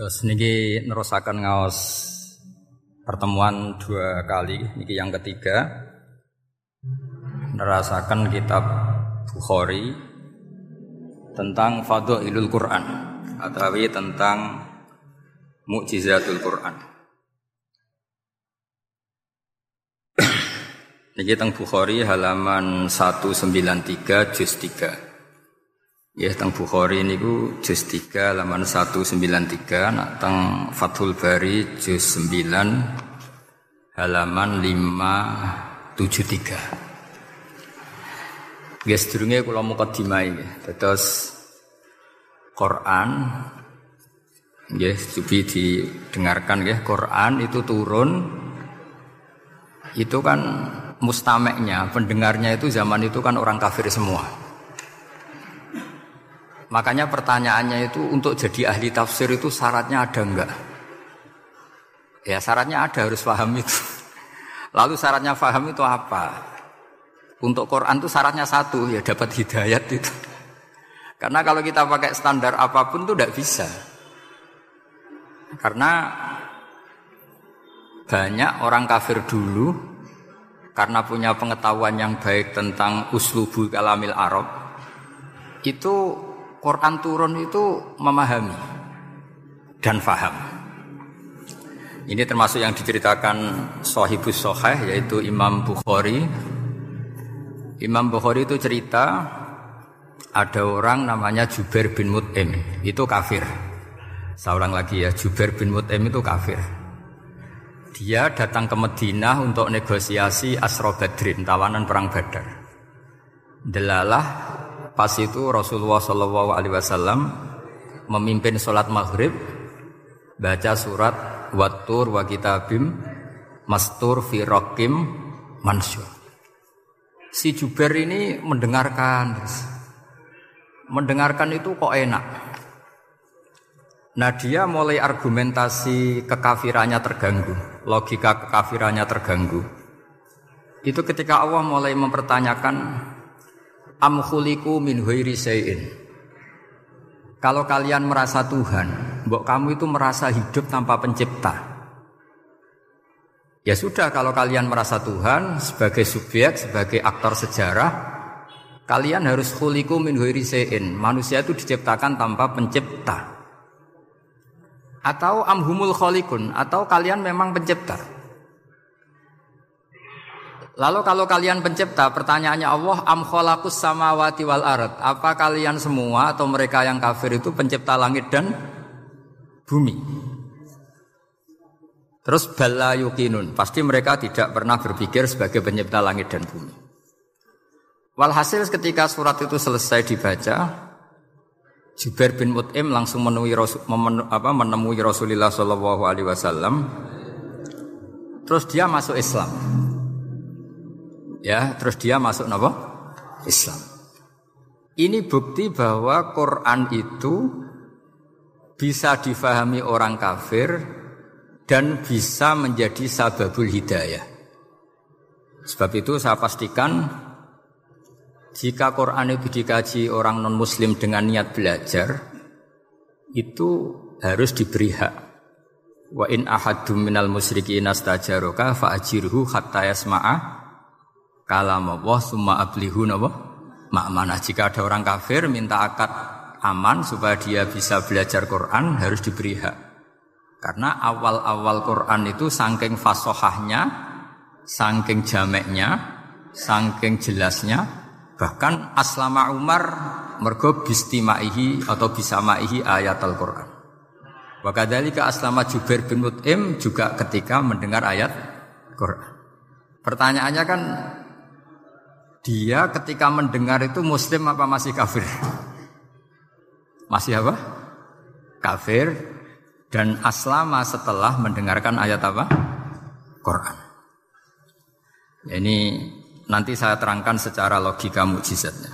Terus niki nerusakan ngaos pertemuan dua kali, niki yang ketiga nerasakan kitab Bukhari tentang Fadhailul Quran atau tentang Mukjizatul Quran. Niki teng Bukhari halaman 193 juz 3. Ya teng Bukhari niku juz 3 halaman 193 nak teng Fathul Bari juz 9 halaman 573. Guys, durunge kula mukadimah iki. Terus Quran nggih cobi didengarkan nggih Quran itu turun itu kan mustameknya pendengarnya itu zaman itu kan orang kafir semua Makanya pertanyaannya itu untuk jadi ahli tafsir itu syaratnya ada enggak? Ya syaratnya ada harus paham itu. Lalu syaratnya paham itu apa? Untuk Quran itu syaratnya satu ya dapat hidayat itu. Karena kalau kita pakai standar apa pun itu tidak bisa. Karena banyak orang kafir dulu karena punya pengetahuan yang baik tentang uslubu kalamil Arab itu Quran turun itu memahami dan faham. Ini termasuk yang diceritakan Sohibus Soheh yaitu Imam Bukhari. Imam Bukhari itu cerita ada orang namanya Jubair bin Mut'im itu kafir. Seorang lagi ya Jubair bin Mut'im itu kafir. Dia datang ke Madinah untuk negosiasi Asro Badrin, tawanan perang Badar. Delalah Pas itu Rasulullah Shallallahu Alaihi Wasallam memimpin sholat maghrib, baca surat Watur wa kitabim mastur fi rokim mansur. Si Jubair ini mendengarkan, mendengarkan itu kok enak. Nah dia mulai argumentasi kekafirannya terganggu, logika kekafirannya terganggu. Itu ketika Allah mulai mempertanyakan am khuliku min huiri sayin. Kalau kalian merasa Tuhan, mbok kamu itu merasa hidup tanpa pencipta. Ya sudah kalau kalian merasa Tuhan sebagai subjek, sebagai aktor sejarah, kalian harus khuliku min sayin. Manusia itu diciptakan tanpa pencipta. Atau amhumul kholikun, atau kalian memang pencipta. Lalu kalau kalian pencipta, pertanyaannya Allah, am khalaqus samawati wal ard. Apa kalian semua atau mereka yang kafir itu pencipta langit dan bumi? Terus bala yukinun, pasti mereka tidak pernah berpikir sebagai pencipta langit dan bumi. Walhasil ketika surat itu selesai dibaca, Jubair bin Mut'im langsung menemui, Rasul, apa, menemui Rasulullah Shallallahu Alaihi Wasallam. Terus dia masuk Islam. Ya, terus dia masuk napa? Islam. Ini bukti bahwa Quran itu bisa difahami orang kafir dan bisa menjadi sababul hidayah. Sebab itu saya pastikan jika Quran itu dikaji orang non muslim dengan niat belajar itu harus diberi hak. Wa in ahadum minal musyrikin astajaroka fa ajirhu hatta yasma'a kalam Allah summa ablihu napa? Makmana jika ada orang kafir minta akad aman supaya dia bisa belajar Quran harus diberi hak. Karena awal-awal Quran itu saking fasohahnya saking jameknya saking jelasnya bahkan aslama Umar mergo bistimaihi atau bisamaihi ayat Al-Quran. Wakadhalika aslama Jubair bin Mut'im juga ketika mendengar ayat Quran. Pertanyaannya kan dia ketika mendengar itu muslim apa masih kafir? Masih apa? Kafir dan aslama setelah mendengarkan ayat apa? Quran. Ini nanti saya terangkan secara logika mujizatnya.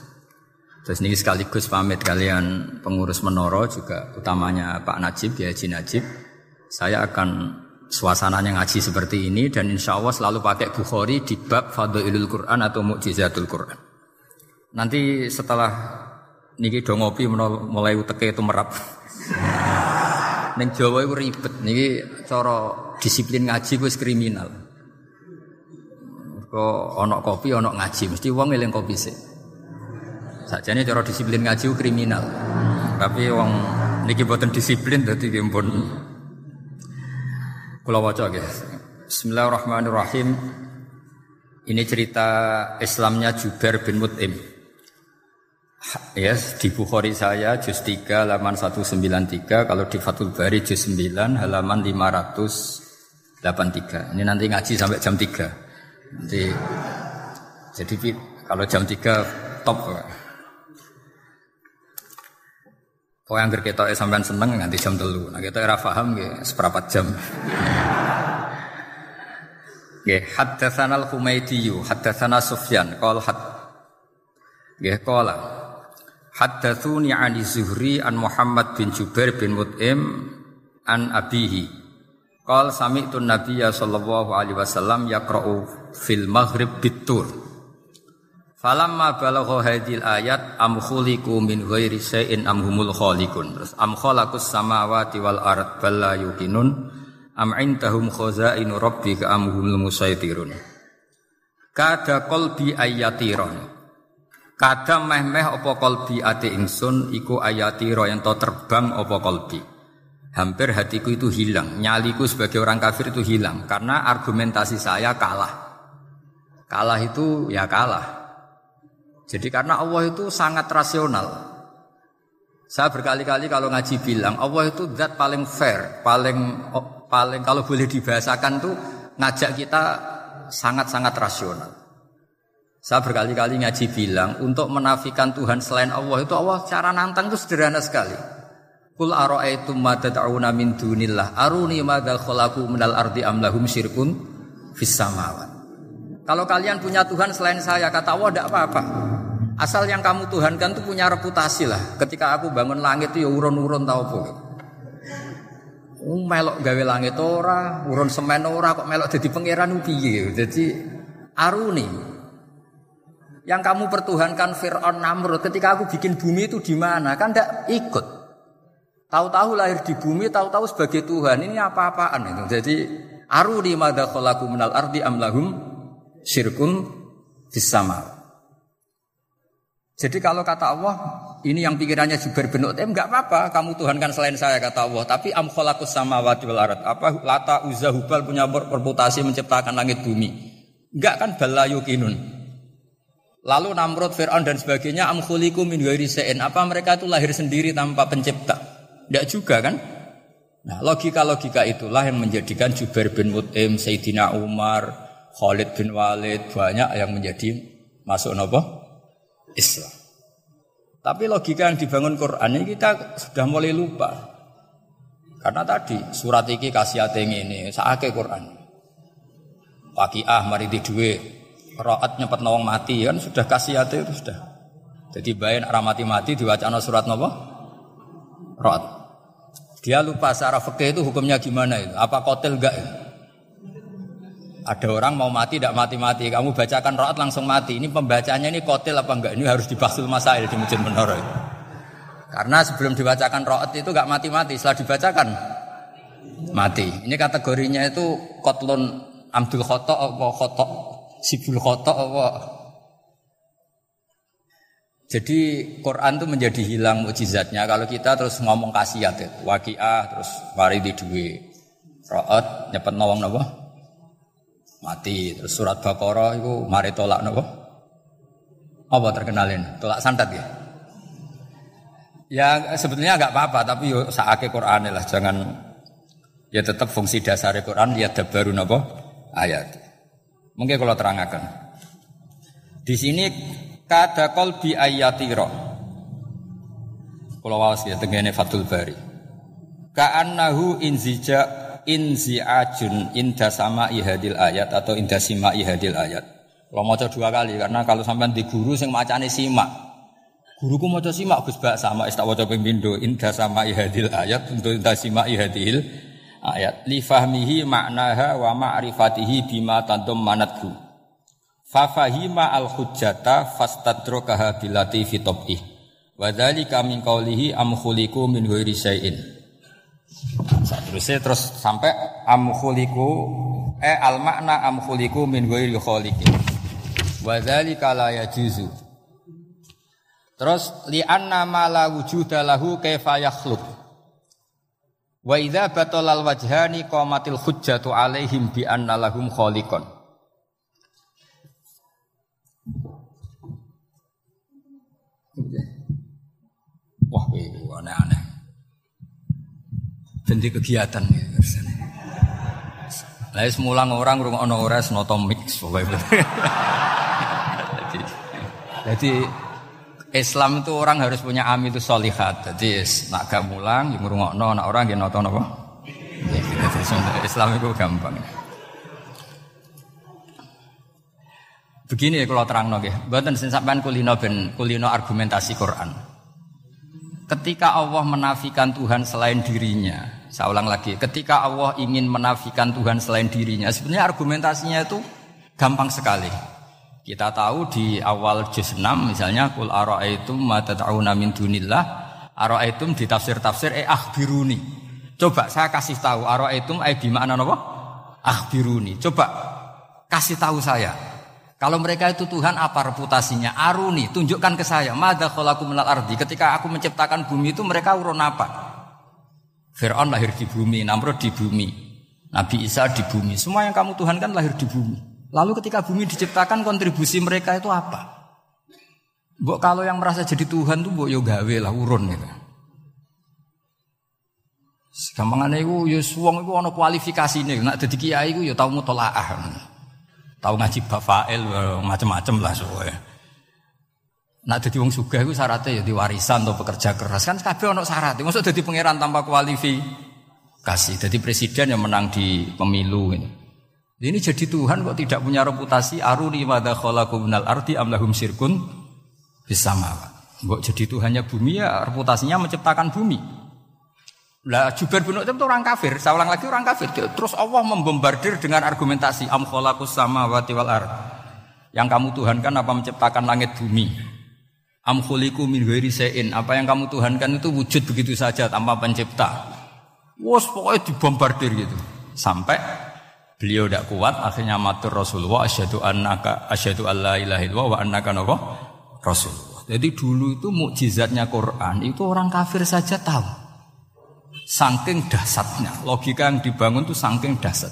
Terus ini sekaligus pamit kalian pengurus menoro juga utamanya Pak Najib ya Haji Najib. Saya akan suasananya ngaji seperti ini dan insya Allah selalu pakai Bukhari di bab Fadlul Quran atau Mukjizatul Quran. Nanti setelah niki do ngopi mulai uteke itu merap. Neng Jawa itu ribet. Niki cara disiplin ngaji wis kriminal. Kok onok kopi, onok ngaji, mesti wong eling kopi sih. Sajane cara disiplin ngaji kriminal. Tapi wong niki boten disiplin dadi pun kula waca nggih. Bismillahirrahmanirrahim. Ini cerita Islamnya Jubair bin Mut'im. Yes, di Bukhari saya juz 3 halaman 193, kalau di Fathul Bari juz 9 halaman 583. Ini nanti ngaji sampai jam 3. Nanti jadi kalau jam 3 top. Pokoknya yang kita sampai seneng nanti jam telu. Nah kita era paham ya seperempat jam. Ya, haddatsana al-Humaydi, haddatsana Sufyan, qala had Ya qala Haddatsuni ani Zuhri an Muhammad bin Jubair bin Mut'im an abihi. Qala sami'tu Nabiyya sallallahu alaihi wasallam yaqra'u fil maghrib bitur. Falamma balagha hadil ayat am khuliqu min ghairi syai'in am humul khaliqun. Terus am khalaqus samawati wal ard bal la yuqinun am indahum khazainu rabbika am humul musaitirun. Kada qalbi ayatiron. Kada meh-meh apa qalbi ati ingsun iku ayatiro yang to terbang apa qalbi. Hampir hatiku itu hilang, nyaliku sebagai orang kafir itu hilang karena argumentasi saya kalah. Kalah itu ya kalah. Jadi karena Allah itu sangat rasional. Saya berkali-kali kalau ngaji bilang Allah itu zat paling fair, paling paling kalau boleh dibahasakan tuh ngajak kita sangat-sangat rasional. Saya berkali-kali ngaji bilang untuk menafikan Tuhan selain Allah itu Allah cara nantang itu sederhana sekali. Kul ara'aitum ma tad'una min dunillah aruni madza khalaqu minal ardi am lahum syirkun fis samawat. Kalau kalian punya Tuhan selain saya, kata Allah tidak apa-apa. Asal yang kamu Tuhankan itu punya reputasi lah. Ketika aku bangun langit itu ya urun-urun tau apa. Um, melok gawe langit ora, urun semen ora kok melok jadi pangeran piye. Jadi aruni. Yang kamu pertuhankan Fir'aun Namrud ketika aku bikin bumi itu di mana? Kan tidak ikut. Tahu-tahu lahir di bumi, tahu-tahu sebagai Tuhan. Ini apa-apaan itu. Jadi aruni madza minal ardi amlahum syirkun sama. Jadi kalau kata Allah, ini yang pikirannya Jubair bin Uthaim enggak apa-apa, kamu Tuhan kan selain saya kata Allah, tapi am khalaqus samawati wal. Apa lata uzza hubal punya reputasi menciptakan langit bumi. Enggak kan balayukinun. Lalu Namrud, Fir'aun dan sebagainya am khuliku min ghairi Apa mereka itu lahir sendiri tanpa pencipta? Enggak juga kan? Nah, logika-logika itulah yang menjadikan Jubair bin Mut'im, Sayyidina Umar, Khalid bin Walid banyak yang menjadi masuk nopo Islam. Tapi logika yang dibangun Quran ini kita sudah mulai lupa. Karena tadi surat iki kasih ini saake Quran. ah mari di dua roat nyepet nawang mati kan sudah kasih itu sudah. Jadi bayan arah mati-mati diwacana surat nopo roat. Dia lupa secara fikih itu hukumnya gimana itu? Apa kotel enggak itu? Ada orang mau mati tidak mati-mati, kamu bacakan roat langsung mati. Ini pembacanya ini kotil apa enggak? Ini harus dibasul masail di masjid menara. Karena sebelum dibacakan roat itu enggak mati-mati, setelah dibacakan mati. Ini kategorinya itu kotlon amdul khoto apa khoto sibul khoto apa jadi Quran itu menjadi hilang mujizatnya kalau kita terus ngomong kasiat ya. Waqiah terus di duwe. Ro'at nyepet nawang napa? Mati. Terus surat Baqarah itu mari tolak nopo? Apa terkenalin? Tolak santet ya? Ya sebetulnya nggak apa-apa tapi yo saake Quran lah jangan ya tetap fungsi dasar Quran ya baru nopo ayat. Mungkin kalau terangkan. Di sini kada qalbi ayatiro. Kalau wawas ya tengene Fathul Bari. Ka'annahu inzija inzi'ajun inda sama ihadil ayat atau inda sima ihadil ayat. Kalau mau dua kali karena kalau sampai di guru sing macane simak. Guruku mau simak Gus Bak sama istak waca pembindo inda sama ihadil ayat untuk inda sima ihadil ayat li fahmihi maknaha wa ma'rifatihi bima tantum manatku. Fafahima al hujjata fastadrokaha bilati fitobih. Wadali kami kaulihi am khuliku min ghairi syai'in. Terusnya terus sampai amkhuliku eh al makna amkhuliku min ghairi khaliqin. Wa dzalika la yajuzu. Terus li anna ma la wujuda lahu kaifa yakhluq. Wa idza batalal wajhani qamatil hujjatu alaihim bi anna lahum khaliqan. Wah, aneh-aneh. Jadi kegiatan ya. Lah semulang orang ono ora noto mix pokoknya. jadi, Islam itu orang harus punya ami itu solihat. Jadi nak gak mulang, yang ngrungokno, nak orang nonton apa? Islam itu gampang. Begini ya kalau terang nggih, mboten sing sampean kulino ben kulino argumentasi Quran. Ketika Allah menafikan Tuhan selain dirinya, saya ulang lagi, ketika Allah ingin menafikan Tuhan selain dirinya, sebenarnya argumentasinya itu gampang sekali. Kita tahu di awal juz 6 misalnya kul ara'aitum ma tad'una min dunillah ara'aitum di tafsir-tafsir eh akhbiruni. Coba saya kasih tahu ara'aitum eh di mana apa? Akhbiruni. Coba kasih tahu saya. Kalau mereka itu Tuhan apa reputasinya? Aruni, tunjukkan ke saya. Mada khalaku minal ardi. Ketika aku menciptakan bumi itu mereka urun apa? Fir'aun lahir di bumi, Namrud di bumi, Nabi Isa di bumi. Semua yang kamu Tuhan kan lahir di bumi. Lalu ketika bumi diciptakan kontribusi mereka itu apa? Buk kalau yang merasa jadi Tuhan tuh buk yo gawe lah urun gitu. Gampangane iku yo wong iku ana kualifikasine. Nek dadi kiai iku yo tau mutolaah. Tau ngaji bafail macam-macam lah soe. Nak dadi wong sugih iku syaratnya ya diwarisan atau pekerja keras kan kabeh ana syarat. Mosok dadi pangeran tanpa kualifikasi. Dadi presiden yang menang di pemilu gitu. Ini jadi Tuhan kok tidak punya reputasi aruni madza khalaqu minal ardi am lahum syirkun bisama. Kok jadi Tuhannya bumi ya reputasinya menciptakan bumi. Lah Jubair bin itu orang kafir, saya ulang lagi orang kafir. Terus Allah membombardir dengan argumentasi am khalaqus samawati wal ard. Yang kamu Tuhankan apa menciptakan langit bumi? Am khuliqu min ghairi sein. Apa yang kamu Tuhankan itu wujud begitu saja tanpa pencipta. Wos pokoknya dibombardir gitu. Sampai Beliau tidak kuat, akhirnya matur Rasulullah asyhadu annaka asyhadu alla ilaha illallah wa annaka Rasulullah. Jadi dulu itu mukjizatnya Quran itu orang kafir saja tahu. Saking dasarnya, logika yang dibangun itu saking dasar.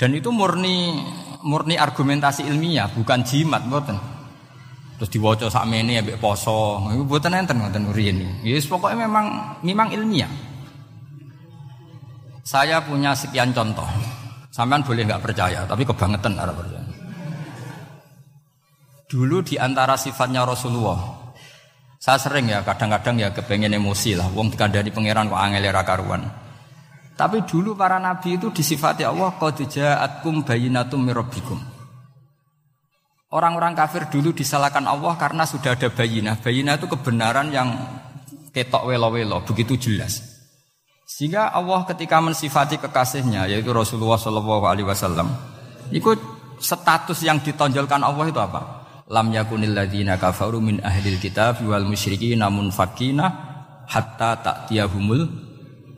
Dan itu murni murni argumentasi ilmiah, bukan jimat, mboten. Terus diwaca sakmene ambek poso, iku mboten enten ngoten riyen. Yes, pokoknya memang memang ilmiah. Saya punya sekian contoh. Sampean boleh nggak percaya, tapi kebangetan ada percaya. Dulu di antara sifatnya Rasulullah, saya sering ya kadang-kadang ya kepengen emosi lah, wong dikandani pangeran kok angel karuan. Tapi dulu para nabi itu disifati Allah qad ja'atkum bayyinatum mirabbikum. Orang-orang kafir dulu disalahkan Allah karena sudah ada bayinah. Bayinah itu kebenaran yang ketok welo-welo, begitu jelas. Sehingga Allah ketika mensifati kekasihnya yaitu Rasulullah Shallallahu Alaihi Wasallam, ikut status yang ditonjolkan Allah itu apa? Lam yakunil ladina kafaru min ahlil kitab wal musyriki namun fakina hatta ta'tiyahumul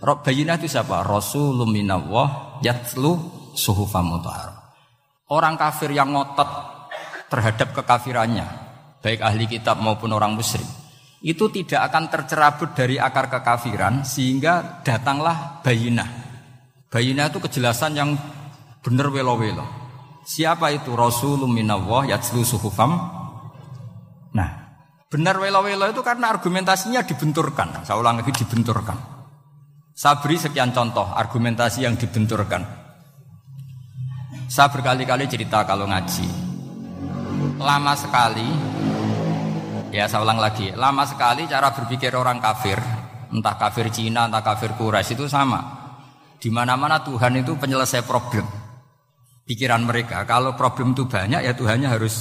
Bayinah itu siapa? Rasulun minallah yatlu suhufam Orang kafir yang ngotot terhadap kekafirannya, baik ahli kitab maupun orang musyrik, itu tidak akan tercerabut dari akar kekafiran sehingga datanglah bayinah. Bayinah itu kejelasan yang benar welo-welo. Siapa itu Rasulullah minallah yatslu suhufam? Nah, benar welo-welo itu karena argumentasinya dibenturkan. Saya ulang lagi dibenturkan. Saya beri sekian contoh argumentasi yang dibenturkan. Saya berkali-kali cerita kalau ngaji. Lama sekali Ya saya ulang lagi, lama sekali cara berpikir orang kafir, entah kafir Cina, entah kafir Quraisy itu sama. Di mana-mana Tuhan itu penyelesai problem. Pikiran mereka, kalau problem itu banyak ya Tuhannya harus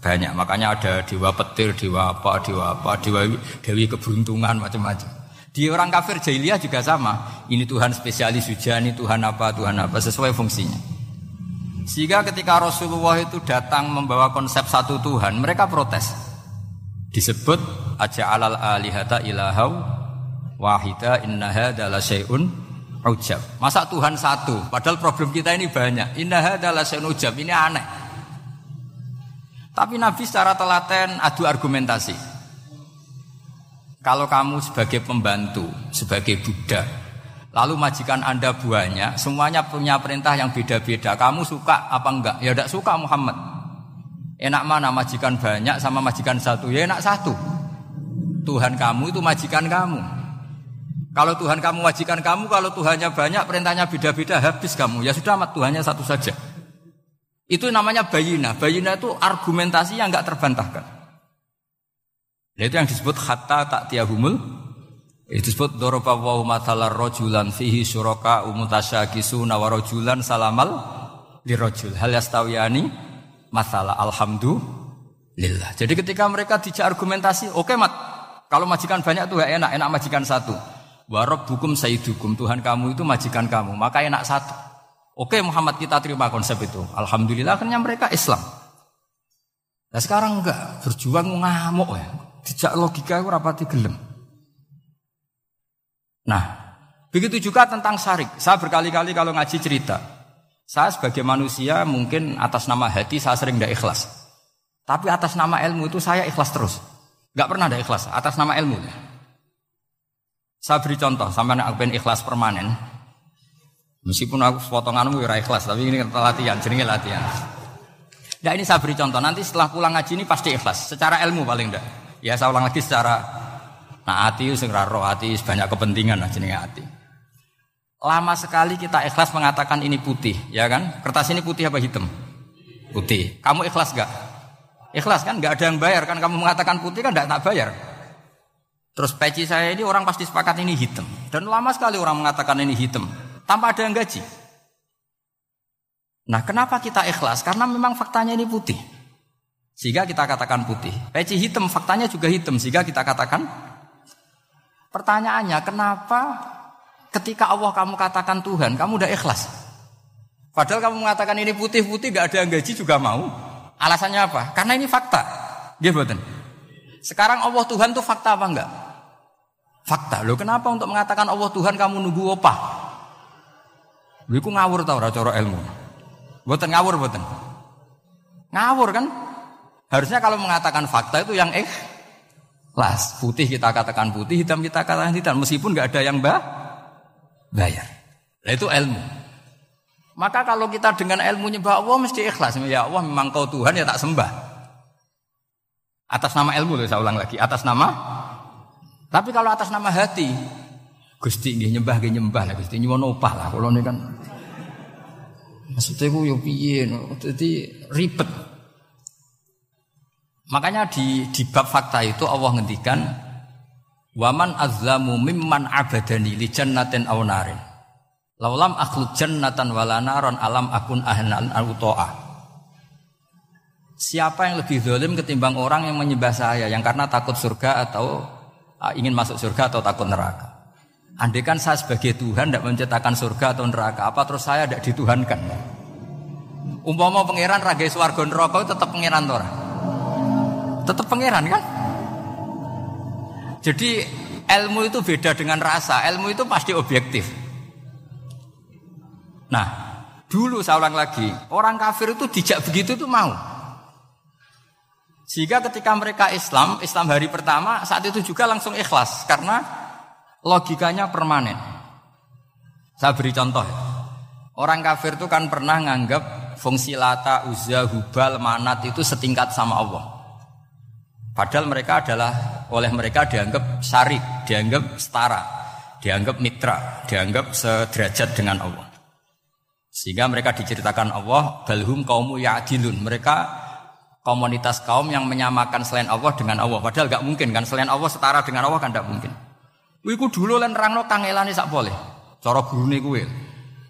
banyak. Makanya ada dewa petir, dewa apa, dewa apa, dewa dewi keberuntungan macam-macam. Di orang kafir jahiliyah juga sama. Ini Tuhan spesialis hujan, ini Tuhan apa, Tuhan apa, sesuai fungsinya. Sehingga ketika Rasulullah itu datang membawa konsep satu Tuhan, mereka protes disebut aja alal alihata ilahau wahida inna hadza la syai'un ujab. Masa Tuhan satu? Padahal problem kita ini banyak. Indah adalah ujab. Ini aneh. Tapi Nabi secara telaten adu argumentasi. Kalau kamu sebagai pembantu, sebagai budak, lalu majikan Anda buahnya, semuanya punya perintah yang beda-beda. Kamu suka apa enggak? Ya tidak suka Muhammad. Enak mana majikan banyak sama majikan satu? Ya enak satu. Tuhan kamu itu majikan kamu. Kalau Tuhan kamu majikan kamu, kalau Tuhannya banyak, perintahnya beda-beda, habis kamu. Ya sudah amat Tuhannya satu saja. Itu namanya bayina. Bayina itu argumentasi yang nggak terbantahkan. Itu yang disebut hatta tak tiahumul. Itu disebut doroba wa matalar rojulan fihi syuraka umutasyakisu nawarojulan salamal dirojul. Hal yastawiyani masalah alhamdulillah. Jadi ketika mereka dijak argumentasi, oke okay, mat, kalau majikan banyak tuh enak, enak majikan satu. Warob hukum sayyidukum Tuhan kamu itu majikan kamu maka enak satu. Oke Muhammad kita terima konsep itu. Alhamdulillah akhirnya mereka Islam. Nah sekarang enggak berjuang ngamuk ya. Tidak logika itu rapati gelem. Nah begitu juga tentang syarik. Saya berkali-kali kalau ngaji cerita. Saya sebagai manusia mungkin atas nama hati saya sering tidak ikhlas. Tapi atas nama ilmu itu saya ikhlas terus. Enggak pernah ada ikhlas atas nama ilmu. Saya beri contoh, sampai aku pengen ikhlas permanen. Meskipun aku potonganmu ora ikhlas, tapi ini latihan, jenenge latihan. Nah ini saya beri contoh, nanti setelah pulang ngaji ini pasti ikhlas, secara ilmu paling enggak. Ya saya ulang lagi secara nah hati sing roh hati banyak kepentingan lah jenenge hati. Lama sekali kita ikhlas mengatakan ini putih, ya kan? Kertas ini putih apa hitam? Putih. Kamu ikhlas gak? Ikhlas kan? Gak ada yang bayar kan? Kamu mengatakan putih kan gak tak bayar. Terus peci saya ini orang pasti sepakat ini hitam. Dan lama sekali orang mengatakan ini hitam. Tanpa ada yang gaji. Nah kenapa kita ikhlas? Karena memang faktanya ini putih. Sehingga kita katakan putih. Peci hitam, faktanya juga hitam. Sehingga kita katakan. Pertanyaannya, kenapa ketika Allah kamu katakan Tuhan, kamu udah ikhlas? Padahal kamu mengatakan ini putih-putih, gak ada yang gaji juga mau. Alasannya apa? Karena ini fakta. Betul. Sekarang Allah Tuhan itu fakta apa enggak? Fakta. Loh kenapa untuk mengatakan Allah Tuhan kamu nunggu opah? Lho ngawur tau ora cara ilmu. Mboten ngawur mboten. Ngawur kan? Harusnya kalau mengatakan fakta itu yang ikhlas. Putih kita katakan putih, hitam kita katakan hitam meskipun nggak ada yang bah bayar. Nah itu ilmu. Maka kalau kita dengan ilmu nyembah Allah mesti ikhlas. Ya Allah memang kau Tuhan ya tak sembah. Atas nama ilmu loh saya ulang lagi. Atas nama tapi kalau atas nama hati, Gusti nggih nyembah nggih nyembah lah Gusti nyuwun opah lah kalau ini kan. Maksudnya gue yo piye jadi ribet. Makanya di di bab fakta itu Allah ngendikan Waman azlamu mimman abadani li jannatin aw narin. Laulam akhluq jannatan wala naron alam akun ahlan al Siapa yang lebih zalim ketimbang orang yang menyembah saya yang karena takut surga atau Ah, ingin masuk surga atau takut neraka. Andai kan saya sebagai Tuhan tidak menciptakan surga atau neraka, apa terus saya tidak dituhankan? Umpama pangeran raga swarga neraka tetap pangeran tora. Tetap pangeran kan? Jadi ilmu itu beda dengan rasa. Ilmu itu pasti objektif. Nah, dulu saya ulang lagi, orang kafir itu dijak begitu itu mau. Sehingga ketika mereka Islam, Islam hari pertama saat itu juga langsung ikhlas karena logikanya permanen. Saya beri contoh ya. Orang kafir itu kan pernah nganggap fungsi lata, uzza, hubal, manat itu setingkat sama Allah. Padahal mereka adalah oleh mereka dianggap syarik, dianggap setara, dianggap mitra, dianggap sederajat dengan Allah. Sehingga mereka diceritakan Allah, balhum kaumu ya'dilun. Mereka komunitas kaum yang menyamakan selain Allah dengan Allah. Padahal gak mungkin kan selain Allah setara dengan Allah kan gak mungkin. Iku dulu lan rangno kangelane sak boleh. Cara gurune kuwe.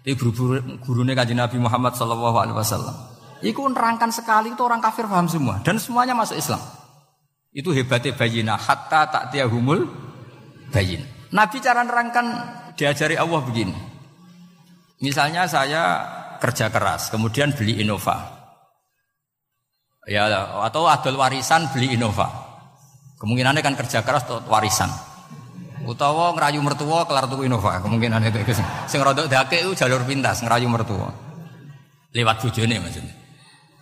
Iki guru gurune Kanjeng Nabi Muhammad sallallahu alaihi wasallam. Iku nerangkan sekali itu orang kafir paham semua dan semuanya masuk Islam. Itu hebatnya bayina hatta tak tiahumul bayin. Nabi cara nerangkan diajari Allah begini. Misalnya saya kerja keras, kemudian beli Innova. Ya atau adol warisan beli Innova. Kemungkinannya kan kerja keras atau warisan. Utawa ngerayu mertua kelar tuku Innova, kemungkinan itu. Sing rodok dake itu jalur pintas ngerayu mertua. Lewat bojone maksudnya.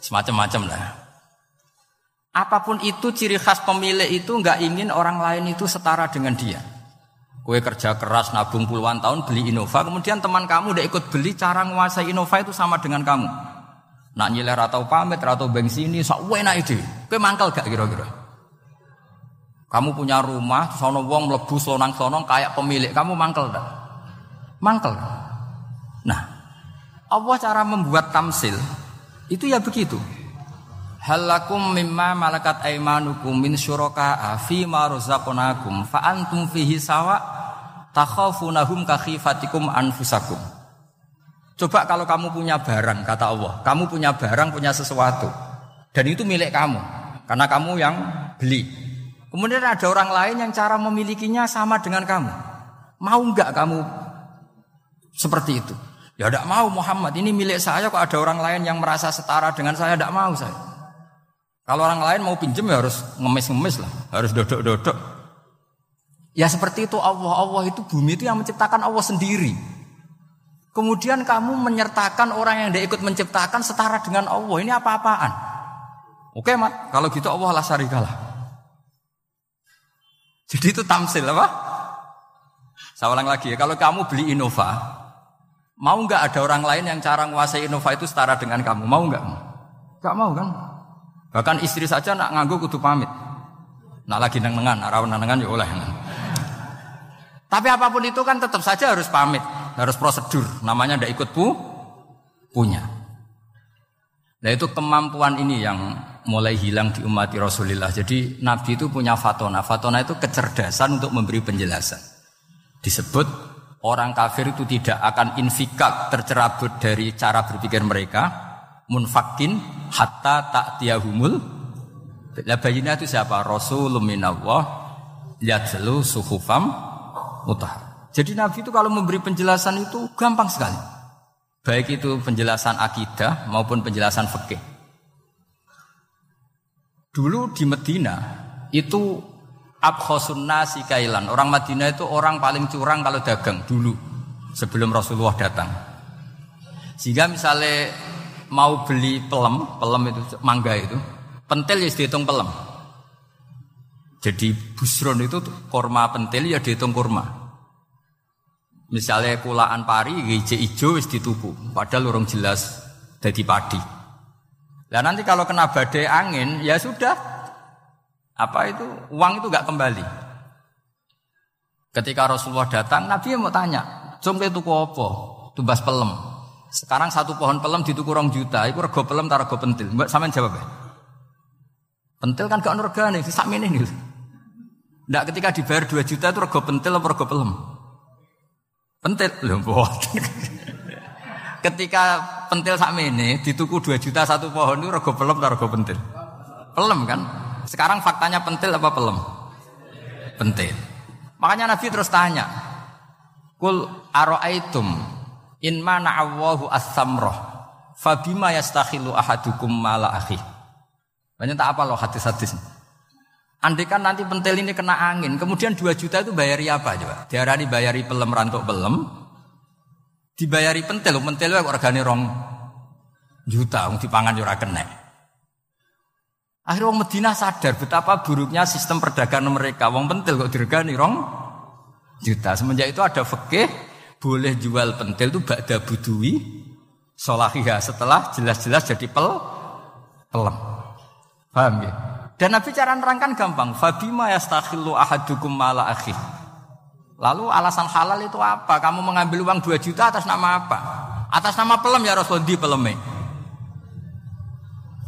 Semacam-macam lah. Apa pun itu ciri khas pemilik itu nggak ingin orang lain itu setara dengan dia. Kue kerja keras nabung puluhan tahun beli Innova, kemudian teman kamu udah ikut beli cara menguasai Innova itu sama dengan kamu. Nak nyiler atau pamit atau bensin ini, sok enak ide. Kue mangkel gak kira-kira? Kamu punya rumah, sono wong mlebu slonang sonong kayak pemilik, kamu mangkel tak? Mangkel. Nah, Allah cara membuat tamsil itu ya begitu. Halakum mimma malakat aimanukum min syuraka fi ma razaqnakum fa antum fihi sawa takhafunahum ka khifatikum anfusakum. Coba kalau kamu punya barang kata Allah, kamu punya barang punya sesuatu dan itu milik kamu karena kamu yang beli. Kemudian ada orang lain yang cara memilikinya sama dengan kamu. Mau nggak kamu seperti itu? Ya tidak mau Muhammad, ini milik saya kok ada orang lain yang merasa setara dengan saya, tidak mau saya. Kalau orang lain mau pinjam ya harus ngemis-ngemis lah, harus dodok-dodok. Ya seperti itu Allah, Allah itu bumi itu yang menciptakan Allah sendiri. Kemudian kamu menyertakan orang yang dia ikut menciptakan setara dengan Allah, ini apa-apaan? Oke mat, kalau gitu Allah lah syarikalah. Jadi itu tamsil apa? Saya ulang lagi ya, kalau kamu beli Innova, mau nggak ada orang lain yang cara menguasai Innova itu setara dengan kamu? Mau nggak? Nggak mau kan? Bahkan istri saja nak nganggu kudu pamit. Nak lagi nengan, rawan nengan ya oleh. Tapi apa pun itu kan tetap saja harus pamit, harus prosedur. Namanya ndak ikut pu, punya. Nah itu kemampuan ini yang mulai hilang di umat Rasulullah. Jadi Nabi itu punya fatona. Fatona itu kecerdasan untuk memberi penjelasan. Disebut orang kafir itu tidak akan infikak tercerabut dari cara berpikir mereka. Munfakin hatta tak tiahumul. Lah bayinya itu siapa? Rasulullah minallah yatlu suhufam mutah. Jadi Nabi itu kalau memberi penjelasan itu gampang sekali. Baik itu penjelasan akidah maupun penjelasan fikih. Dulu di Medina itu abkhosun nasi kailan. Orang Madinah itu orang paling curang kalau dagang dulu sebelum Rasulullah datang. Sehingga misalnya mau beli pelem, pelem itu mangga itu, pentil ya dihitung pelem. Jadi busron itu korma pentil ya dihitung kurma. Misalnya kulaan pari hijau ijo wis dituku, padahal urung jelas jadi padi. Nah nanti kalau kena badai angin ya sudah apa itu uang itu nggak kembali. Ketika Rasulullah datang, Nabi mau tanya, "Jom itu apa?" Tumbas pelem. Sekarang satu pohon pelem dituku rong juta, itu rego pelem taruh rego pentil. Mbak sampean jawab ya? Pentil kan gak regane, sak ini nih. Ndak ketika dibayar 2 juta itu rego pentil apa rego pelem? Pentil lho Ketika pentil sak ini dituku 2 juta satu pohon itu rego pelem atau rego pentil? Pelem kan? Sekarang faktanya pentil apa pelem? Pentil. Makanya Nabi terus tanya, Kul aro'aitum in mana Allahu as-samroh fabima yastakhilu ahadukum mala akhi. Banyak tak apa loh hadis-hadis. Andai kan nanti pentil ini kena angin, kemudian 2 juta itu bayari apa coba? Diarani bayari pelem rantuk pelem, dibayari pentil, pentil itu organi rong juta, di dipangan jura kena. Akhirnya orang Medina sadar betapa buruknya sistem perdagangan mereka. Wong pentil kok diregani rong juta. Semenjak itu ada fikih boleh jual pentil itu ba'da budui solahiyah setelah jelas-jelas jadi pel pelem. Paham ya? Dan Nabi cara nerangkan gampang. Fabima yastakhillu ahadukum mala akhi. Lalu alasan halal itu apa? Kamu mengambil uang 2 juta atas nama apa? Atas nama pelem ya Rasul di peleme.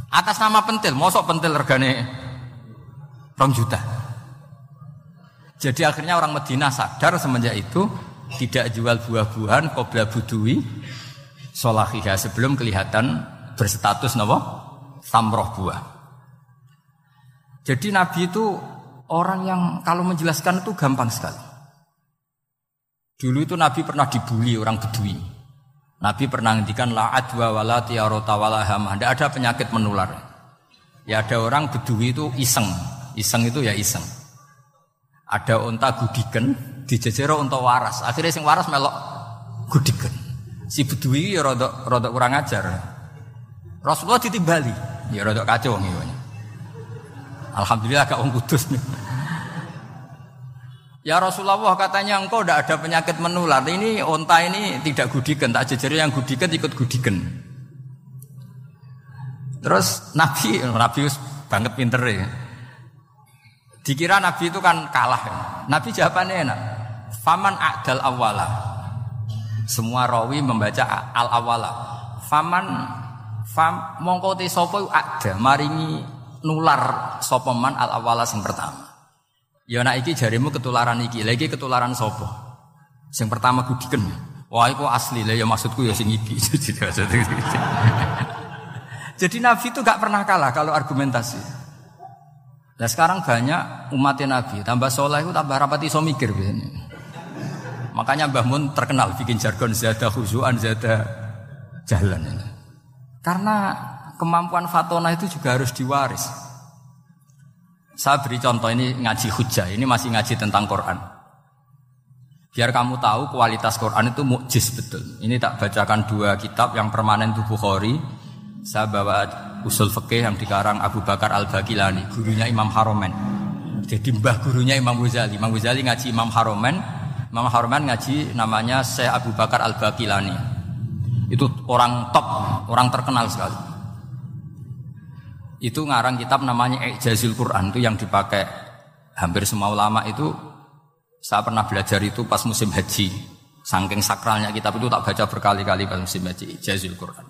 Atas nama pentil, mosok pentil regane rom juta. Jadi akhirnya orang Medina sadar semenjak itu tidak jual buah-buahan kobra budui solahiyah sebelum kelihatan berstatus nopo samroh buah. Jadi Nabi itu orang yang kalau menjelaskan itu gampang sekali. Dulu itu Nabi pernah dibully orang Bedui. Nabi pernah ngendikan la adwa wala tiarota wala hamah. Tidak ada penyakit menular. Ya ada orang Bedui itu iseng. Iseng itu ya iseng. Ada onta gudiken dijejero untuk waras. Akhirnya sing waras melok gudikan. Si bedui ya rodok rodok kurang ajar. Rasulullah ditimbali, ya rodok kacau nih. Alhamdulillah gak wong kudus. Ya Rasulullah katanya engkau tidak ada penyakit menular. Ini onta ini tidak gudikan, tak jejeri yang gudikan ikut gudikan. Terus Nabi, Nabi banget pinter ya. Dikira Nabi itu kan kalah. Nabi jawabannya enak. Faman a'dal awala. Semua rawi membaca al awala. Faman fam mongko te sapa maringi nular sapa man al awala sing pertama. Ya nak iki jarimu ketularan iki, lagi ketularan sapa? Sing pertama gudiken. Wah, iku asli lah ya maksudku ya sing iki. Jadi Nabi itu gak pernah kalah kalau argumentasi. Nah sekarang banyak umatnya Nabi, tambah soleh itu tambah rapat iso mikir biasanya. Makanya Mbah Mun terkenal bikin jargon zada khuzuan, zada jalan. Karena kemampuan fatona itu juga harus diwaris. Saya beri contoh ini ngaji hujah, ini masih ngaji tentang Quran. Biar kamu tahu kualitas Quran itu mukjiz betul. Ini tak bacakan dua kitab yang permanen itu Bukhari, saya bawa usul fikih yang dikarang Abu Bakar Al Bakilani, gurunya Imam Haromen. Jadi mbah gurunya Imam Ghazali. Imam Ghazali ngaji Imam Haromen, Imam Haromen ngaji namanya Syekh Abu Bakar Al Bakilani. Itu orang top, orang terkenal sekali. Itu ngarang kitab namanya Ijazil Quran itu yang dipakai hampir semua ulama itu saya pernah belajar itu pas musim haji. Saking sakralnya kitab itu tak baca berkali-kali pas musim haji Ijazil Quran.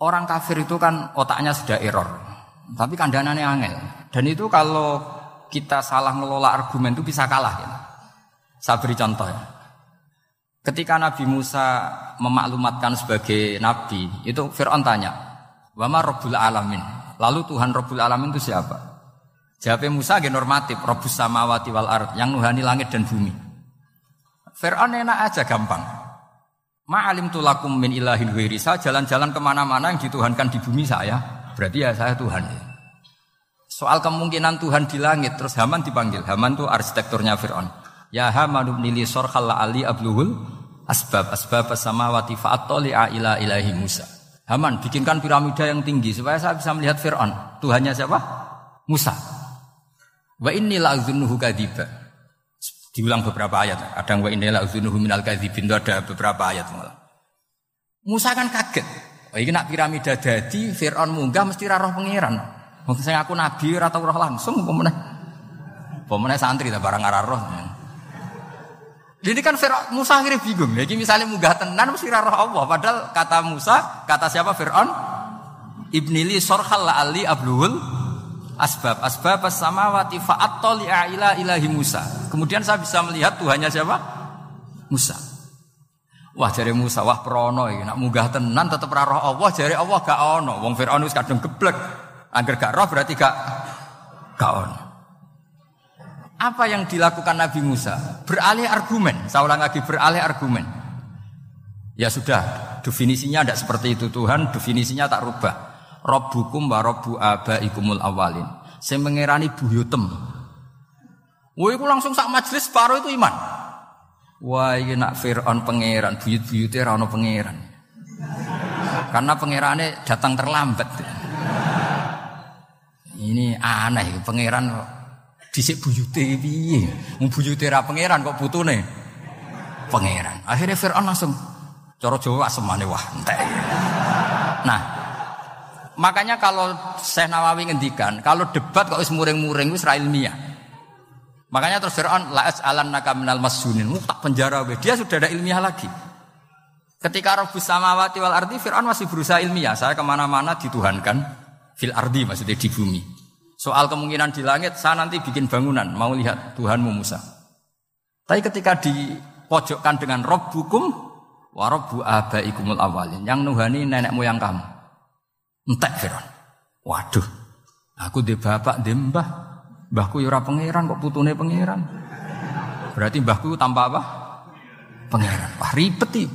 Orang kafir itu kan otaknya sudah error. Tapi kandanannya angel. Dan itu kalau kita salah ngelola argumen itu bisa kalah. Ya. Saya beri contoh ya. Ketika Nabi Musa memaklumatkan sebagai nabi, itu Fir'aun tanya, Wama Rabbul Alamin. Lalu Tuhan Rabbul Alamin itu siapa? Jawabnya Musa ge normatif, Rabbus samawati wal ard, yang nuhani langit dan bumi. Fir'aun enak aja gampang. Ma'alim tulakum min ilahin. Saya jalan-jalan ke mana-mana yang dituhankan di bumi saya. Berarti ya saya Tuhan. Soal kemungkinan Tuhan di langit. Terus Haman dipanggil. Haman itu arsitekturnya Fir'aun. Ya Haman nili sorkhal ali abluhul asbab asbab samawati fa'attoli'a ila ilahi Musa. Haman bikinkan piramida yang tinggi supaya saya bisa melihat Fir'aun. Tuhannya siapa? Musa. Wa inni la'adzunuhu kadiba. Diulang beberapa ayat. Ada yang wa inna uzunuhu minal kadzibin itu ada beberapa ayat malah. Musa kan kaget. Oh, ini nak piramida dadi Fir'aun munggah mesti roh pangeran. Mungkin saya aku nabi atau roh langsung pemenang. Pemenang santri tak barang arah roh. Ini kan Fir'aun Musa akhirnya bingung. Jadi misalnya munggah tenan mesti roh Allah. Padahal kata Musa, kata siapa Fir'aun? Ibnili sorhal la ali abluhul asbab asbab samawati fa'attali ila ilahi Musa. Kemudian saya bisa melihat Tuhannya siapa? Musa. Wah jari Musa, wah prono nak munggah tenan tetep ra roh Allah, jari Allah gak ono. Wong Firaun wis kadung geblek. Angger gak roh berarti gak ono. Apa yang dilakukan Nabi Musa? Beralih argumen. Saya ulang lagi beralih argumen. Ya sudah, definisinya tidak seperti itu Tuhan, definisinya tak rubah. Rabbukum wa rabbu abaikumul awalin. Saya mengerani buyutem. Wah, itu langsung sak majelis separuh itu iman. Wah, ini nak Fir'aun pangeran, buyut-buyutnya rano pangeran. Karena pangerannya datang terlambat. Ini aneh, pangeran disik buyute piye? Wong buyute ra pangeran kok putune pangeran. Akhirnya Firaun langsung cara Jawa semane wah entek. Nah, Makanya kalau Syekh Nawawi ngendikan, kalau debat kok wis muring-muring wis ra ilmiah. Makanya terus Fir'aun la as'alannaka minal masjunin, tak penjara we. Dia sudah ada ilmiah lagi. Ketika Rabbus samawati wal ardi Fir'aun masih berusaha ilmiah. Saya ke mana-mana dituhankan fil ardi maksudnya di bumi. Soal kemungkinan di langit, saya nanti bikin bangunan, mau lihat Tuhanmu Musa. Tapi ketika dipojokkan dengan Rabbukum wa Rabbu abaikumul awalin, yang nuhani nenek moyang kamu. Entek Firaun. Waduh. Aku di bapak di mbah. Mbahku yura ya pangeran kok putune pangeran. Berarti mbahku tanpa apa? Pangeran. Wah ribet.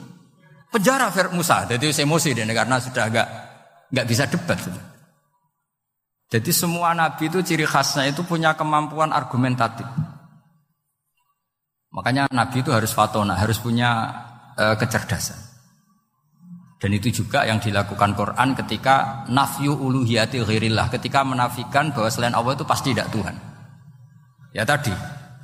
Penjara Fir Musa. Jadi emosi dia karena sudah agak nggak bisa debat. Sudah. Jadi semua nabi itu ciri khasnya itu punya kemampuan argumentatif. Makanya Nabi itu harus fatona, harus punya e, kecerdasan. Dan itu juga yang dilakukan Quran ketika nafyu uluhiyati ghirillah, ketika menafikan bahwa selain Allah itu pasti tidak Tuhan. Ya tadi,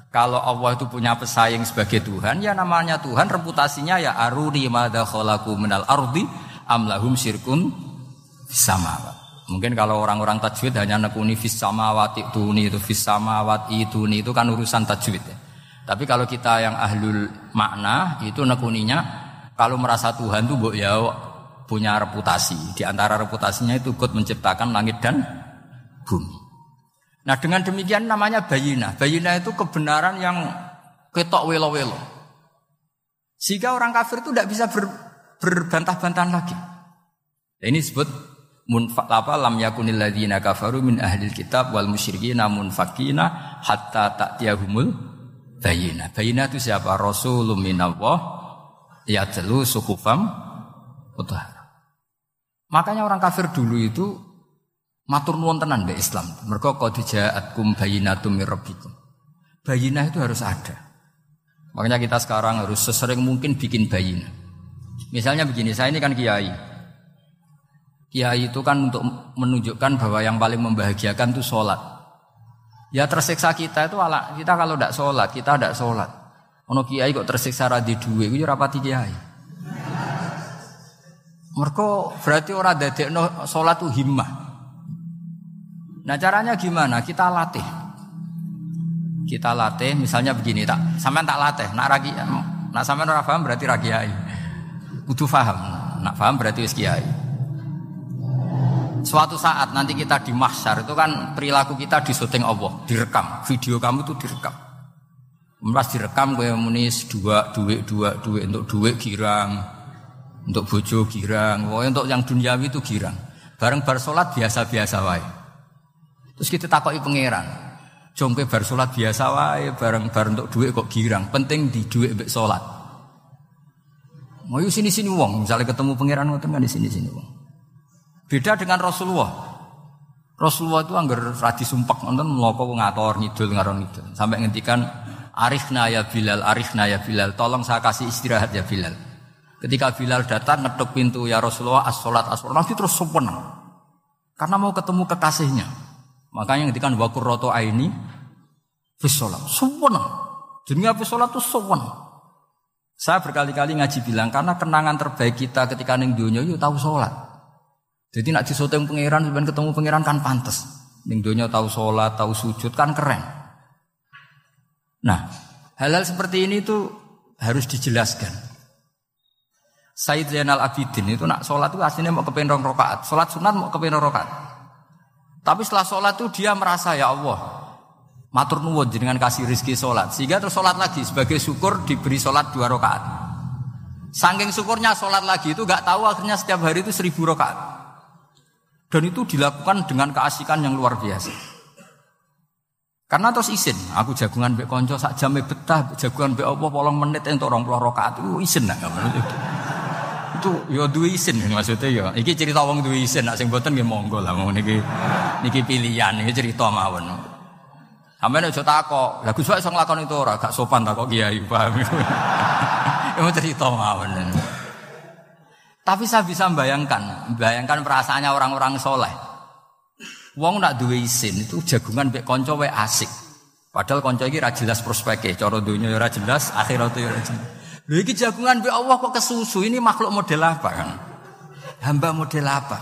kalau Allah itu punya pesaing sebagai Tuhan, ya namanya Tuhan, reputasinya ya aruri madha kholaku minal ardi amlahum syirkun sama. Mungkin kalau orang-orang tajwid hanya nekuni fis samawati tuni itu fis samawati itu itu kan urusan tajwid ya. Tapi kalau kita yang ahlul makna itu nekuninya kalau merasa Tuhan itu ya punya reputasi. Di antara reputasinya itu ikut menciptakan langit dan bumi. Nah dengan demikian namanya bayina. Bayina itu kebenaran yang ketok welo-welo. Sehingga orang kafir itu tidak bisa ber, berbantah-bantahan lagi. Ini disebut munfak apa lam yakunil ladzina kafaru min ahlil kitab wal musyrikina munfakina hatta ta'tiyahumul bayina. Bayina itu siapa? Rasulun minallah yatlu suhufam utahara. Makanya orang kafir dulu itu Matur nuwun tenan mbek Islam. Mergo qad ja'atkum bayyinatum mir rabbikum. Bayinah itu harus ada. Makanya kita sekarang harus sesering mungkin bikin bayinah. Misalnya begini, saya ini kan kiai. Kiai itu kan untuk menunjukkan bahwa yang paling membahagiakan itu sholat. Ya tersiksa kita itu ala kita kalau tidak sholat, kita tidak sholat. Ono kiai kok tersiksa radi duwe, itu rapati kiai. Mereka berarti orang no sholat itu himmah. Nah caranya gimana? Kita latih. Kita latih, misalnya begini tak, sampean tak latih, nak ragi, nak sampean ora paham berarti ragi kiai. Kudu paham, nak paham berarti wis kiai. Suatu saat nanti kita di mahsyar itu kan perilaku kita disuting Allah, direkam, video kamu itu direkam. Pas direkam gue munis dua duit dua duit untuk duit girang, untuk bojo girang, untuk yang duniawi itu girang. Bareng bar sholat biasa-biasa wae. Terus kita takoki pangeran. Jompe bar salat biasa wae bareng bareng untuk duit kok girang. Penting di duit mbek salat. Mau sini sini wong, misalnya ketemu pangeran ngoten kan di sini sini wong. Beda dengan Rasulullah. Rasulullah itu anggar radi sumpek nonton mloko ngator ngidul ngaron ngidul. Sampai ngendikan Arifna ya Bilal, Arifna ya Bilal, tolong saya kasih istirahat ya Bilal. Ketika Bilal datang ngetuk pintu ya Rasulullah as-salat as-salat Nabi terus seneng. Karena mau ketemu kekasihnya. Makanya ketika wakur roto aini fisolat. Jadi apa sholat tuh suwon. Saya berkali-kali ngaji bilang karena kenangan terbaik kita ketika neng dunia yuk tahu sholat. Jadi nak disoteng pangeran, sebenarnya ketemu pangeran kan pantas. Neng dunia tahu sholat, tahu sujud kan keren. Nah, hal-hal seperti ini tuh harus dijelaskan. Said Zainal Abidin itu nak sholat itu aslinya mau kepenrong rokaat, sholat sunat mau kepenrong rokaat. Tapi setelah sholat itu dia merasa ya Allah, matur nuwun dengan kasih rizki sholat. Sehingga terus sholat lagi sebagai syukur diberi sholat dua rakaat. Sangking syukurnya sholat lagi itu gak tahu akhirnya setiap hari itu seribu rakaat. Dan itu dilakukan dengan keasikan yang luar biasa. Karena terus isin, aku jagungan be konco sak jam betah, jagungan be Allah polong menit untuk orang puluh rakaat itu isin lah itu ya duwe isin maksudnya. Ya. Iki cerita wong duwe isin nak sing boten nggih monggo lah mau niki niki pilihan iki cerita mawon. Sampeyan aja takok, lah Gus iso nglakoni itu ora gak sopan takok kiai, paham. Itu cerita mawon. Tapi saya bisa membayangkan, bayangkan perasaannya orang-orang soleh. Wong nak duwe isin itu jagungan mbek kanca wae asik. Padahal kanca iki ra jelas prospeknya, cara dunya ya ora jelas, akhirat ya ora jelas. Lho iki jagungan be Allah kok kesusu. Ini makhluk model apa kan? Hamba model apa?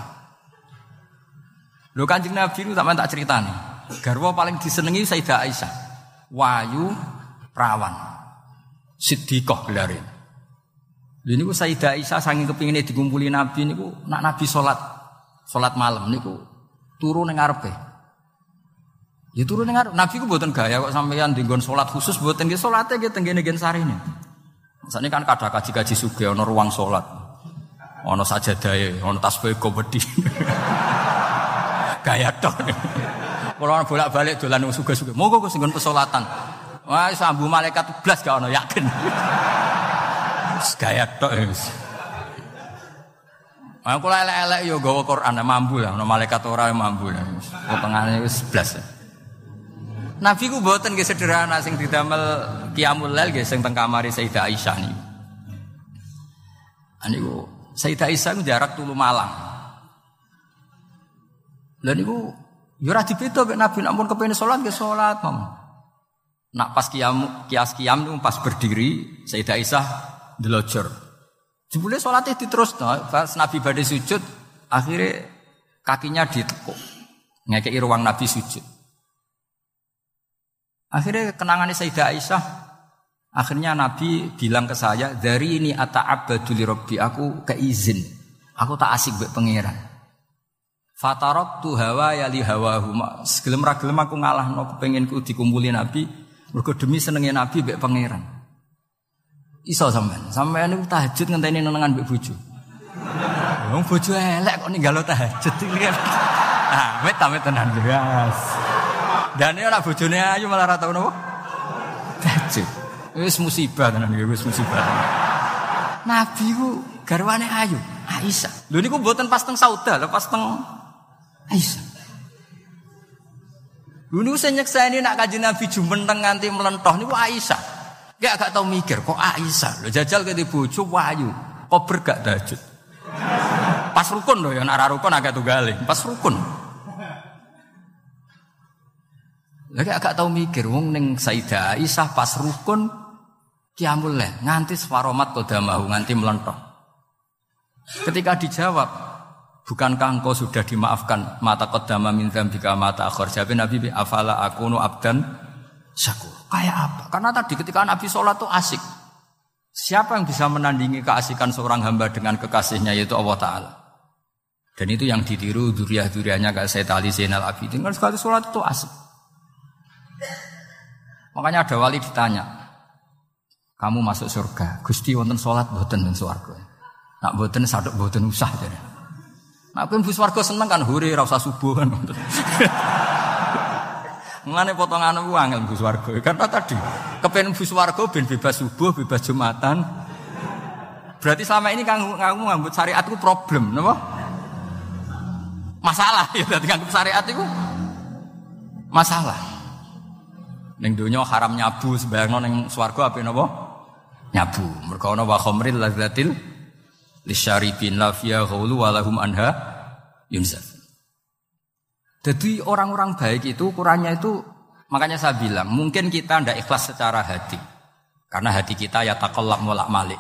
Lho Kanjeng Nabi itu tak tak nih. Garwa paling disenengi Sayyidah Aisyah. Wayu perawan. Siddiqah gelare. Lho niku Sayyidah Aisyah saking kepingine dikumpuli Nabi niku nak Nabi salat salat malam niku turu ning ngarepe. Ya turu ning Nabi ku mboten gaya kok sampeyan dinggon salat khusus mboten nggih salate nggih tenggene gen sarine. Misalnya kan kadang kaji-kaji suge, ono ruang ono sajadahe, ono tasbih komedi. Gaya dong. Kalau bolak-balik dolan suge-suge, monggo kok singgon pesolatan. Wah, sambu malaikat blas gak ono yakin. Gaya tok wis. Aku elek-elek yo gawa Quran mambu lah, ono malaikat ora mambu lah. Potongane wis blas. Nabi ku mboten nggih sederhana sing didamel qiyamul lail nggih sing teng kamare Sayyidah Aisyah niku. Aniku Sayyidah Aisyah ku jarak tulu Malang. Lah niku yo ora dibeda mek Nabi namun kepengin salat nggih salat, Mam. Nak pas kiam kias kiam niku pas berdiri Sayyidah Aisyah delojor. Jebule salate diterus pas Nabi badhe sujud akhirnya kakinya ditekuk. Ngekei ruang Nabi sujud. Akhirnya kenangannya Sayyidah Aisyah Akhirnya Nabi bilang ke saya, dari ini ata'abbadu li rabbi, aku keizin. Aku tak asik buat pangeran. Fatarok tu hawa ya li hawa huma. Segelem ragelem aku ngalah no kepengen ku dikumpuli Nabi. Mergo demi Nabi buat pangeran. Iso sampean. Sampean niku tahajud ngenteni nenengan mbek bojo. Wong bojo elek kok ninggalo tahajud iki. Ah, wet ta tenan jelas. Dan ini anak bojone ayu malah rata tau napa? Tahajud. Wis musibah tenan iki, wis musibah. Nabi ku garwane ayu, Aisyah. Lho niku mboten pas teng Sauda, lho pas teng Aisyah. Lho niku sing nyekseni nak kanjeng Nabi jumenteng nganti melentoh niku Aisyah. Gak gak tau mikir kok Aisyah. Lho jajal ke bojo ayu, kok bergak dajut. Pas rukun lho ya nak rukun agak tunggale, pas rukun. Lagi agak tahu mikir, wong neng Sayyidah Aisyah pas rukun Kiamul leh, nganti sefaromat kodamahu, nganti melentok. Ketika dijawab, bukankah engkau sudah dimaafkan mata kodama min dzambika mata akhir? Jawab Nabi, afala akunu abdan syakur. Kayak apa? Karena tadi ketika Nabi sholat tuh asik. Siapa yang bisa menandingi keasikan seorang hamba dengan kekasihnya yaitu Allah Ta'ala. Dan itu yang ditiru duriah-duriahnya kayak Sayyid Ali Zainal Abidin. Kan sekali sholat itu asik. Makanya ada wali ditanya, kamu masuk surga. Gusti wonten sholat boten dan swarga. Nak boten sadok boten usah jadi. Nak pun warga seneng kan huri rasa subuh kan. Mengenai potongan aku angel bus warga. Karena tadi kepen bus warga ben bebas subuh, bebas jumatan. Berarti selama ini kamu kamu ngambut syariat itu problem, napa? Masalah ya berarti ngambut syariat itu masalah. Neng dunia haram nyabu sebayang neng swarga apa napa? nyabu. Mergo ana wa khamril ladzatil lisyaribin la fiya ghulu wa lahum anha yunzaf. Jadi orang-orang baik itu ukurannya itu makanya saya bilang mungkin kita ndak ikhlas secara hati. Karena hati kita ya takallab molak malik.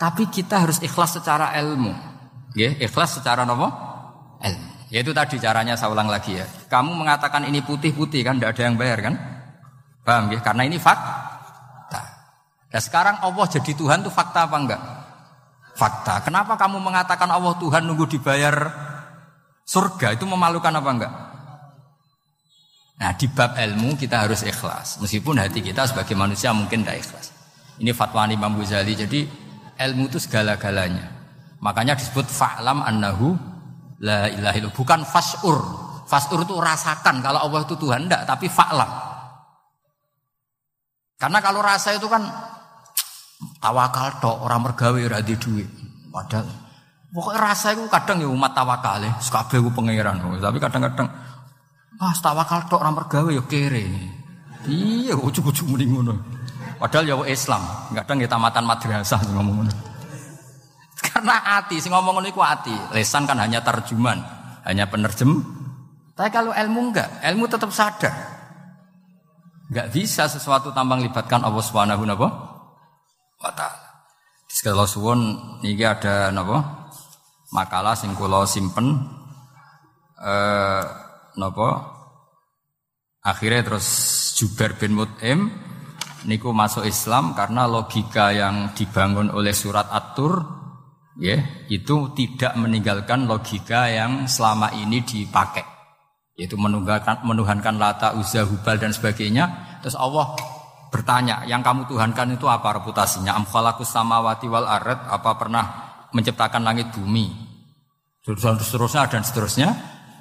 Tapi kita harus ikhlas secara ilmu. Ya, ikhlas secara nopo? Ilmu. Yaitu tadi caranya saya ulang lagi ya. Kamu mengatakan ini putih-putih kan tidak ada yang bayar kan? Paham ya? Karena ini fak Nah sekarang Allah jadi Tuhan itu fakta apa enggak? Fakta. Kenapa kamu mengatakan Allah Tuhan nunggu dibayar surga itu memalukan apa enggak? Nah di bab ilmu kita harus ikhlas. Meskipun hati kita sebagai manusia mungkin tidak ikhlas. Ini fatwa Imam Ghazali. Jadi ilmu itu segala-galanya. Makanya disebut fa'lam annahu la ilaha illallah. Bukan fas'ur. Fas'ur itu rasakan kalau Allah itu Tuhan. Enggak, tapi fa'lam. Karena kalau rasa itu kan Tawakal tok orang mergawe ora di duit. Padahal pokoknya rasa itu kadang ya umat tawakal ya, kabeh ku pangeran. Tapi kadang-kadang ah tawakal tok orang mergawe ya kere. Iya, ujug-ujug muni ngono. Padahal ya Islam, kadang ya tamatan madrasah ngomong ngono. Karena hati, sing ngomong ngono iku hati. Lesan kan hanya terjemahan, hanya penerjem. Tapi kalau ilmu enggak, ilmu tetap sadar. Enggak bisa sesuatu tambang libatkan Allah Subhanahu wa taala. Kalau suwon niki ada napa? Makalah sing kula simpen eh napa? Akhirnya terus Jubair bin Mut'im niku masuk Islam karena logika yang dibangun oleh surat At-Tur ya, itu tidak meninggalkan logika yang selama ini dipakai yaitu menuhankan menuhankan lata uzza hubal dan sebagainya terus Allah bertanya, yang kamu tuhankan itu apa reputasinya? Am khalaqus samawati wal ard, apa pernah menciptakan langit bumi? Dan seterusnya dan seterusnya.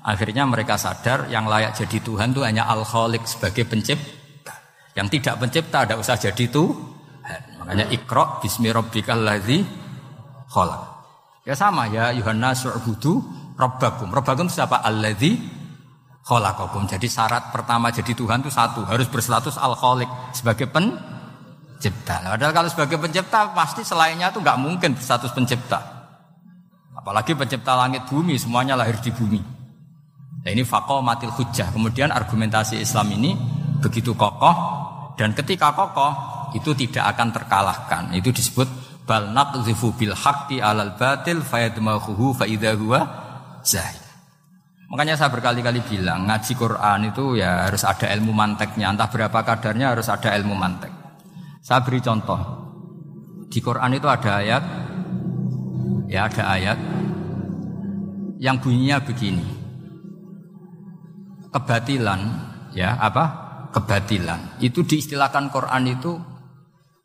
Akhirnya mereka sadar yang layak jadi Tuhan itu hanya al khaliq sebagai pencipta. Yang tidak pencipta tidak usah jadi Tuhan. Makanya ikra bismi rabbikal ladzi khalaq. Ya sama ya Yohanes su'budu rabbakum. Rabbakum siapa? Alladzi khalaqakum. Jadi syarat pertama jadi Tuhan itu satu, harus berstatus al-khaliq sebagai pencipta. Nah, padahal kalau sebagai pencipta pasti selainnya itu nggak mungkin berstatus pencipta. Apalagi pencipta langit bumi semuanya lahir di bumi. Nah, ini matil hujjah. Kemudian argumentasi Islam ini begitu kokoh dan ketika kokoh itu tidak akan terkalahkan. Itu disebut bal naqzifu bil alal batil fayadmahuhu fa idza huwa. Makanya saya berkali-kali bilang ngaji Quran itu ya harus ada ilmu manteknya. Entah berapa kadarnya harus ada ilmu mantek. Saya beri contoh. Di Quran itu ada ayat ya ada ayat yang bunyinya begini kebatilan ya apa? Kebatilan. Itu diistilahkan Quran itu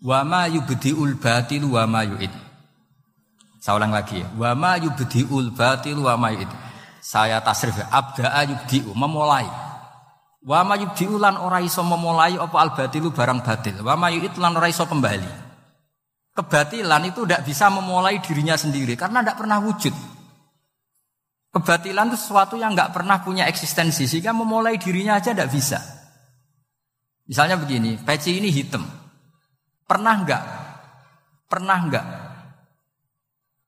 wama yubdiul batil wama yuid. Saya ulang lagi ya. Wama yubdiul batil wama yuid. Saya tasrif abda'a yubdiu memulai. Wama yubdiu lan ora iso memulai apa al batilu barang batil. Wama yuid lan ora iso kembali. Kebatilan itu tidak bisa memulai dirinya sendiri karena tidak pernah wujud Kebatilan itu sesuatu yang nggak pernah punya eksistensi sehingga memulai dirinya aja tidak bisa. Misalnya begini, peci ini hitam. Pernah nggak? Pernah nggak?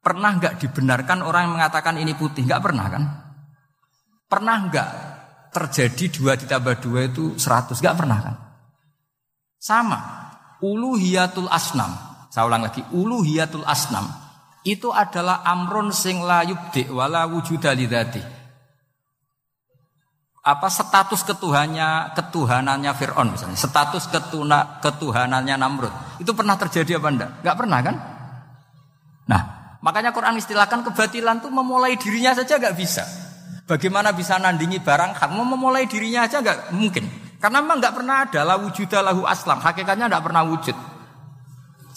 Pernah nggak dibenarkan orang yang mengatakan ini putih? Nggak pernah kan? Pernah nggak terjadi dua ditambah dua itu seratus? Nggak pernah kan? Sama. Uluhiyatul asnam. Saya ulang lagi. Uluhiyatul asnam itu adalah amrun sing la yubdi wala wujuda lidzati. Apa status ketuhannya ketuhanannya Fir'aun misalnya, status ketuna, ketuhanannya Namrud. Itu pernah terjadi apa enggak? Enggak pernah kan? Nah, makanya Quran istilahkan kebatilan tuh memulai dirinya saja enggak bisa. Bagaimana bisa nandingi barang hak? Mau memulai dirinya aja enggak mungkin. Karena memang enggak pernah ada la wujuda lahu aslam. Hakikatnya enggak pernah wujud.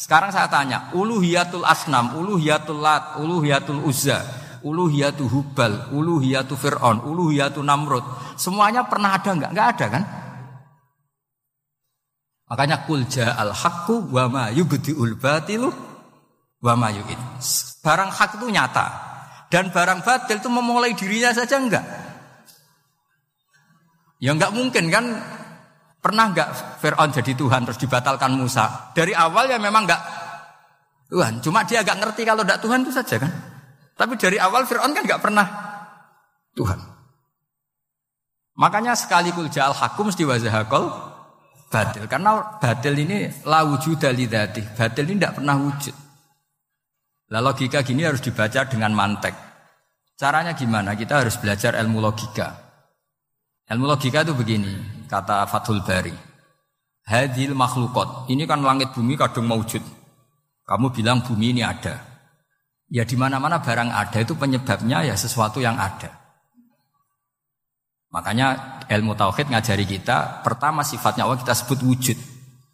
Sekarang saya tanya, uluhiyatul asnam, uluhiyatul lat, uluhiyatul uzza, uluhiyatul hubal, uluhiyatul fir'aun, uluhiyatul namrud. Semuanya pernah ada enggak? Enggak ada kan? Makanya kul al haqqu wa ma yubdiul batilu wa ma yu'id. Barang hak itu nyata. Dan barang batil itu memulai dirinya saja enggak? Ya enggak mungkin kan Pernah nggak Fir'aun jadi Tuhan terus dibatalkan Musa? Dari awal ya memang nggak Tuhan. Cuma dia agak ngerti kalau tidak Tuhan itu saja kan. Tapi dari awal Fir'aun kan nggak pernah Tuhan. Makanya sekali ja'al hakum mesti wazahakol batil. Karena batil ini la wujud dalidati. Batil ini tidak pernah wujud. Lah logika gini harus dibaca dengan mantek. Caranya gimana? Kita harus belajar ilmu logika. Ilmu logika itu begini, kata Fathul Bari. Hadil makhlukot. Ini kan langit bumi kadung maujud. Kamu bilang bumi ini ada. Ya di mana-mana barang ada itu penyebabnya ya sesuatu yang ada. Makanya ilmu tauhid ngajari kita pertama sifatnya Allah kita sebut wujud.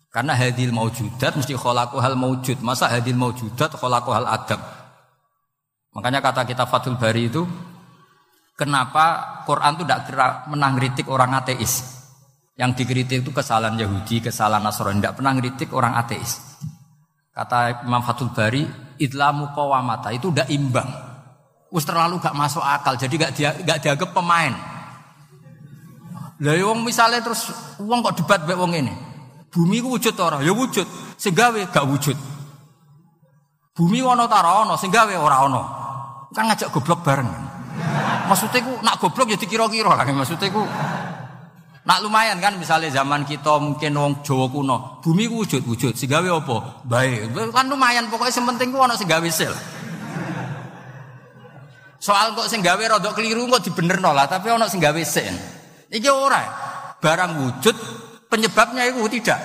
Karena hadil maujudat mesti kholaku hal maujud. Masa hadil maujudat kholaku hal adam. Makanya kata kita Fathul Bari itu Kenapa Quran itu tidak menang kritik orang ateis? Yang dikritik itu kesalahan Yahudi, kesalahan Nasrani. Tidak pernah kritik orang ateis. Kata Imam Fathul Bari, idlamu kawamata itu udah imbang. Us terlalu gak masuk akal, jadi gak dia gak dianggap pemain. Lah ya wong misalnya terus wong kok debat bae wong ini. Bumi ku wujud ora? Ya wujud. Sing gak wujud. Bumi ono ta ora ono, sing gawe ora ono. Kan ngajak goblok bareng. Maksudnya ku nak goblok ya dikira-kira lah. Maksudnya ku nak lumayan kan misalnya zaman kita mungkin wong Jawa kuno, bumi ku wujud wujud, sigawe apa? Baik, kan lumayan pokoknya sementing ku ono sigawe sel. Soal kok sing gawe rodok keliru kok dibenerno lah, tapi ono sing gawe sen. Iki ora. Barang wujud penyebabnya itu tidak.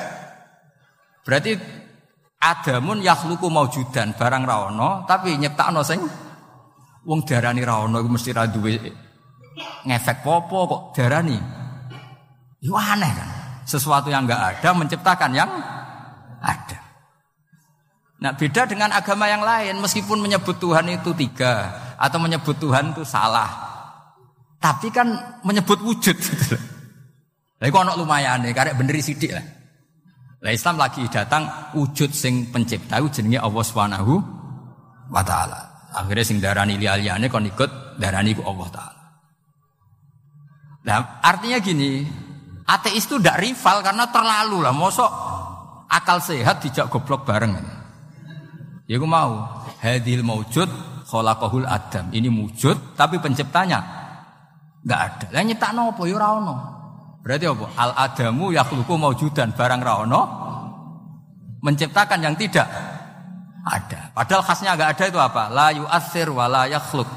Berarti adamun yakhluqu maujudan barang ra ono tapi nyiptakno sing Wong darani ra ono iku mesti ra duwe ngefek popo kok darani. Itu aneh kan. Sesuatu yang enggak ada menciptakan yang ada. Nah beda dengan agama yang lain meskipun menyebut Tuhan itu tiga atau menyebut Tuhan itu salah. Tapi kan menyebut wujud. Lah iku ana lumayan nih, karek beneri sidik lah. Lah Islam lagi datang wujud sing pencipta jenenge Allah Subhanahu wa taala. Akhirnya sing darani liyane kon ikut darani ku Allah taala. Nah, artinya gini, ateis itu tidak rival karena terlalu lah. Mosok akal sehat dijak goblok bareng. Ya aku mau. Hadil maujud khalaqahul adam. Ini wujud tapi penciptanya nggak ada. Lah nyiptakno apa ya ora ono. Berarti apa? Al adamu yakhluqu maujudan barang ra ono menciptakan yang tidak ada. Padahal khasnya nggak ada itu apa? La yu'athir wa la yakhluq.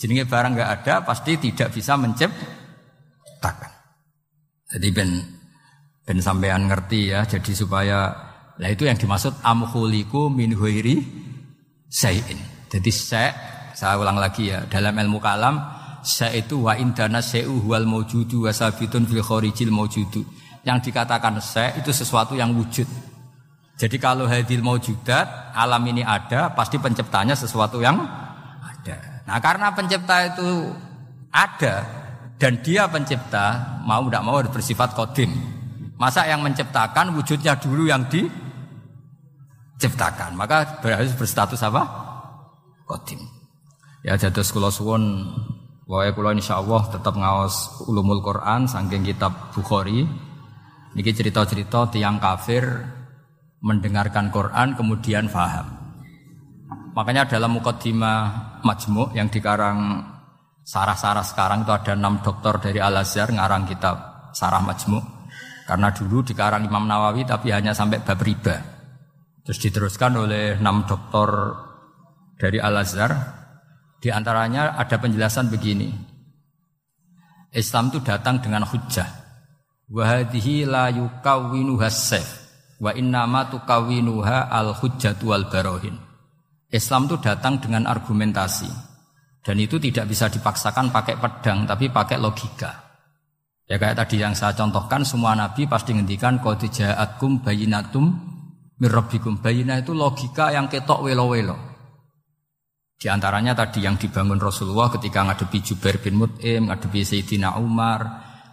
Jenenge barang nggak ada pasti tidak bisa menciptakan. Jadi ben ben sampean ngerti ya. Jadi supaya lah itu yang dimaksud amkhuliku min huiri sayin. Jadi saya saya ulang lagi ya dalam ilmu kalam saya itu wa indana sayu wal maujudu wasabitun fil kharijil maujudu. Yang dikatakan saya itu sesuatu yang wujud. Jadi kalau hadil maujudat, alam ini ada, pasti penciptanya sesuatu yang ada. Nah karena pencipta itu ada, dan dia pencipta, mau tidak mau harus bersifat kodim. Masa yang menciptakan wujudnya dulu yang diciptakan, maka harus berstatus apa? Kodim. Ya jatuh sekolah suwon, Wahai kula insya Allah tetap ngawas ulumul Quran saking kitab Bukhari. Niki cerita-cerita tiang kafir mendengarkan Quran kemudian faham. Makanya dalam mukaddimah majmu' yang dikarang sarah-sarah sekarang itu ada enam dokter dari Al Azhar ngarang kitab sarah majmu' karena dulu dikarang Imam Nawawi tapi hanya sampai bab riba. Terus diteruskan oleh enam dokter dari Al Azhar. Di antaranya ada penjelasan begini. Islam itu datang dengan hujjah. Wahadihi la yukawwinu hasef Wa innama tukawinuha al hujjatu wal barohin. Islam itu datang dengan argumentasi. Dan itu tidak bisa dipaksakan pakai pedang, tapi pakai logika. Ya kayak tadi yang saya contohkan, semua nabi pasti ngendikan qad ja'atkum bayinatum mirrabbikum. Bayinah itu logika yang ketok welo-welo. Di antaranya tadi yang dibangun Rasulullah ketika ngadepi Jubair bin Mut'im, ngadepi Sayyidina Umar,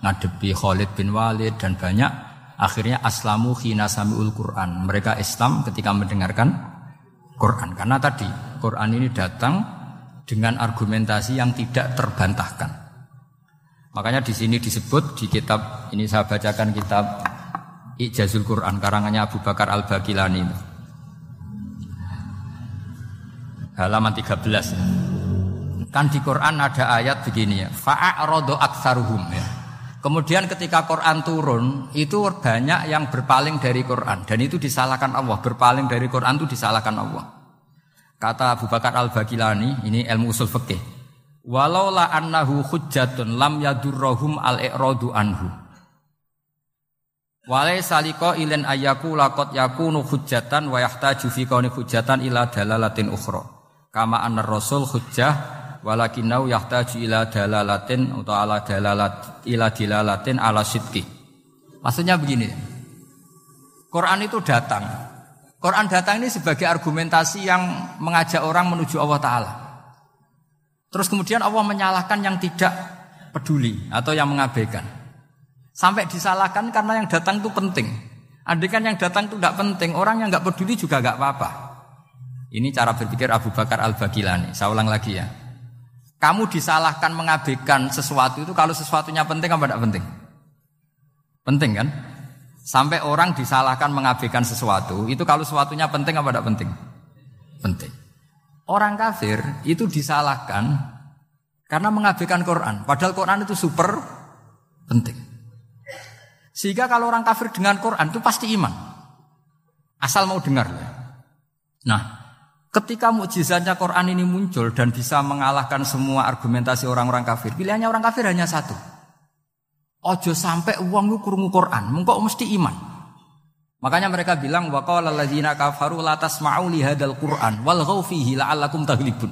ngadepi Khalid bin Walid dan banyak Akhirnya aslamu khina samiul Quran. Mereka Islam ketika mendengarkan Quran. Karena tadi Quran ini datang dengan argumentasi yang tidak terbantahkan. Makanya di sini disebut di kitab ini saya bacakan kitab Ijazul Quran karangannya Abu Bakar Al Bakilani. Halaman 13. Kan di Quran ada ayat begini ya, fa'arodo aksaruhum ya. Kemudian ketika Quran turun, itu banyak yang berpaling dari Quran dan itu disalahkan Allah. Berpaling dari Quran itu disalahkan Allah. Kata Abu Bakar Al-Bakilani, ini ilmu usul fikih. Walau la annahu hujjatun lam yadurrohum al-i'radu anhu. Walai saliko ilen ayaku lakot yakunu hujjatan wa yahtaju fi hujjatan ila dalalatin ukhra. Kama anna rasul hujjah walakinau yahtaju ila dalalatin atau ala dalalat ila dilalatin ala sidqi. Maksudnya begini. Quran itu datang. Quran datang ini sebagai argumentasi yang mengajak orang menuju Allah taala. Terus kemudian Allah menyalahkan yang tidak peduli atau yang mengabaikan. Sampai disalahkan karena yang datang itu penting. Andai kan yang datang itu tidak penting, orang yang nggak peduli juga nggak apa-apa. Ini cara berpikir Abu Bakar Al-Bagilani. Saya ulang lagi ya. Kamu disalahkan mengabaikan sesuatu itu kalau sesuatunya penting apa tidak penting? Penting kan? Sampai orang disalahkan mengabaikan sesuatu itu kalau sesuatunya penting apa tidak penting? Penting. Orang kafir itu disalahkan karena mengabaikan Quran. Padahal Quran itu super penting. Sehingga kalau orang kafir dengan Quran itu pasti iman. Asal mau dengar. Nah, Ketika mukjizatnya Quran ini muncul dan bisa mengalahkan semua argumentasi orang-orang kafir, pilihannya orang kafir hanya satu. Ojo sampai uang lu kurungu Quran, mengkok mesti iman. Makanya mereka bilang wa qala kafaru la tasma'u li hadzal Qur'an wal fihi la'allakum taghlibun.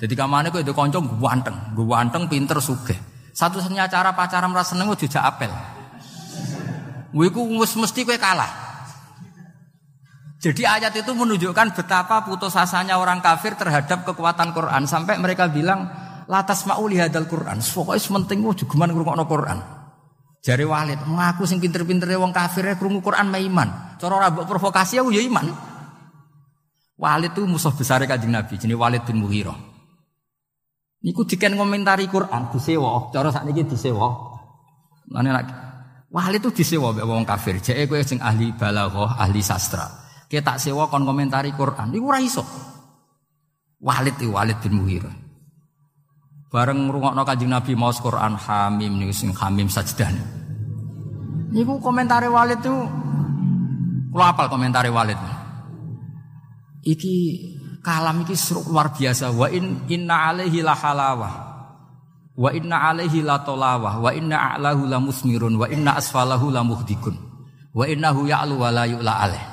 Jadi kamane kok itu kanca ganteng, ganteng pinter sugih. Satu-satunya cara pacaran merasa seneng jejak apel. Kowe iku mesti kowe kalah. Jadi ayat itu menunjukkan betapa putus asanya orang kafir terhadap kekuatan Quran sampai mereka bilang latas mauli hadal Quran. Pokoknya sementing oh juga mana Quran. Jari Walid, mengaku sing pinter-pinter wong kafir ya krungu Quran ma iman. Cara ora provokasi aku ya iman. Walid itu musuh besar kanjeng Nabi, jenis Walid bin Mughirah. Niku diken komentari Quran disewa, cara sakniki disewa. Lane nak Walid itu disewa mbek wong kafir. Jeke kowe sing ahli balaghah, ahli sastra. Kita sewa kon komentari Quran. Niku ora iso. Walid itu Walid bin Mughirah. Bareng ngrungokno Kanjeng Nabi maos Quran Hamim niku sing Hamim sajdah. Niku komentari Walid itu kula apal komentari Walid. Iki kalam iki luar biasa wa in inna alaihi la halawah wa inna alaihi la tolawah wa inna a'lahu la musmirun wa inna asfalahu la muhdikun wa innahu ya'lu wa la yu'la alaih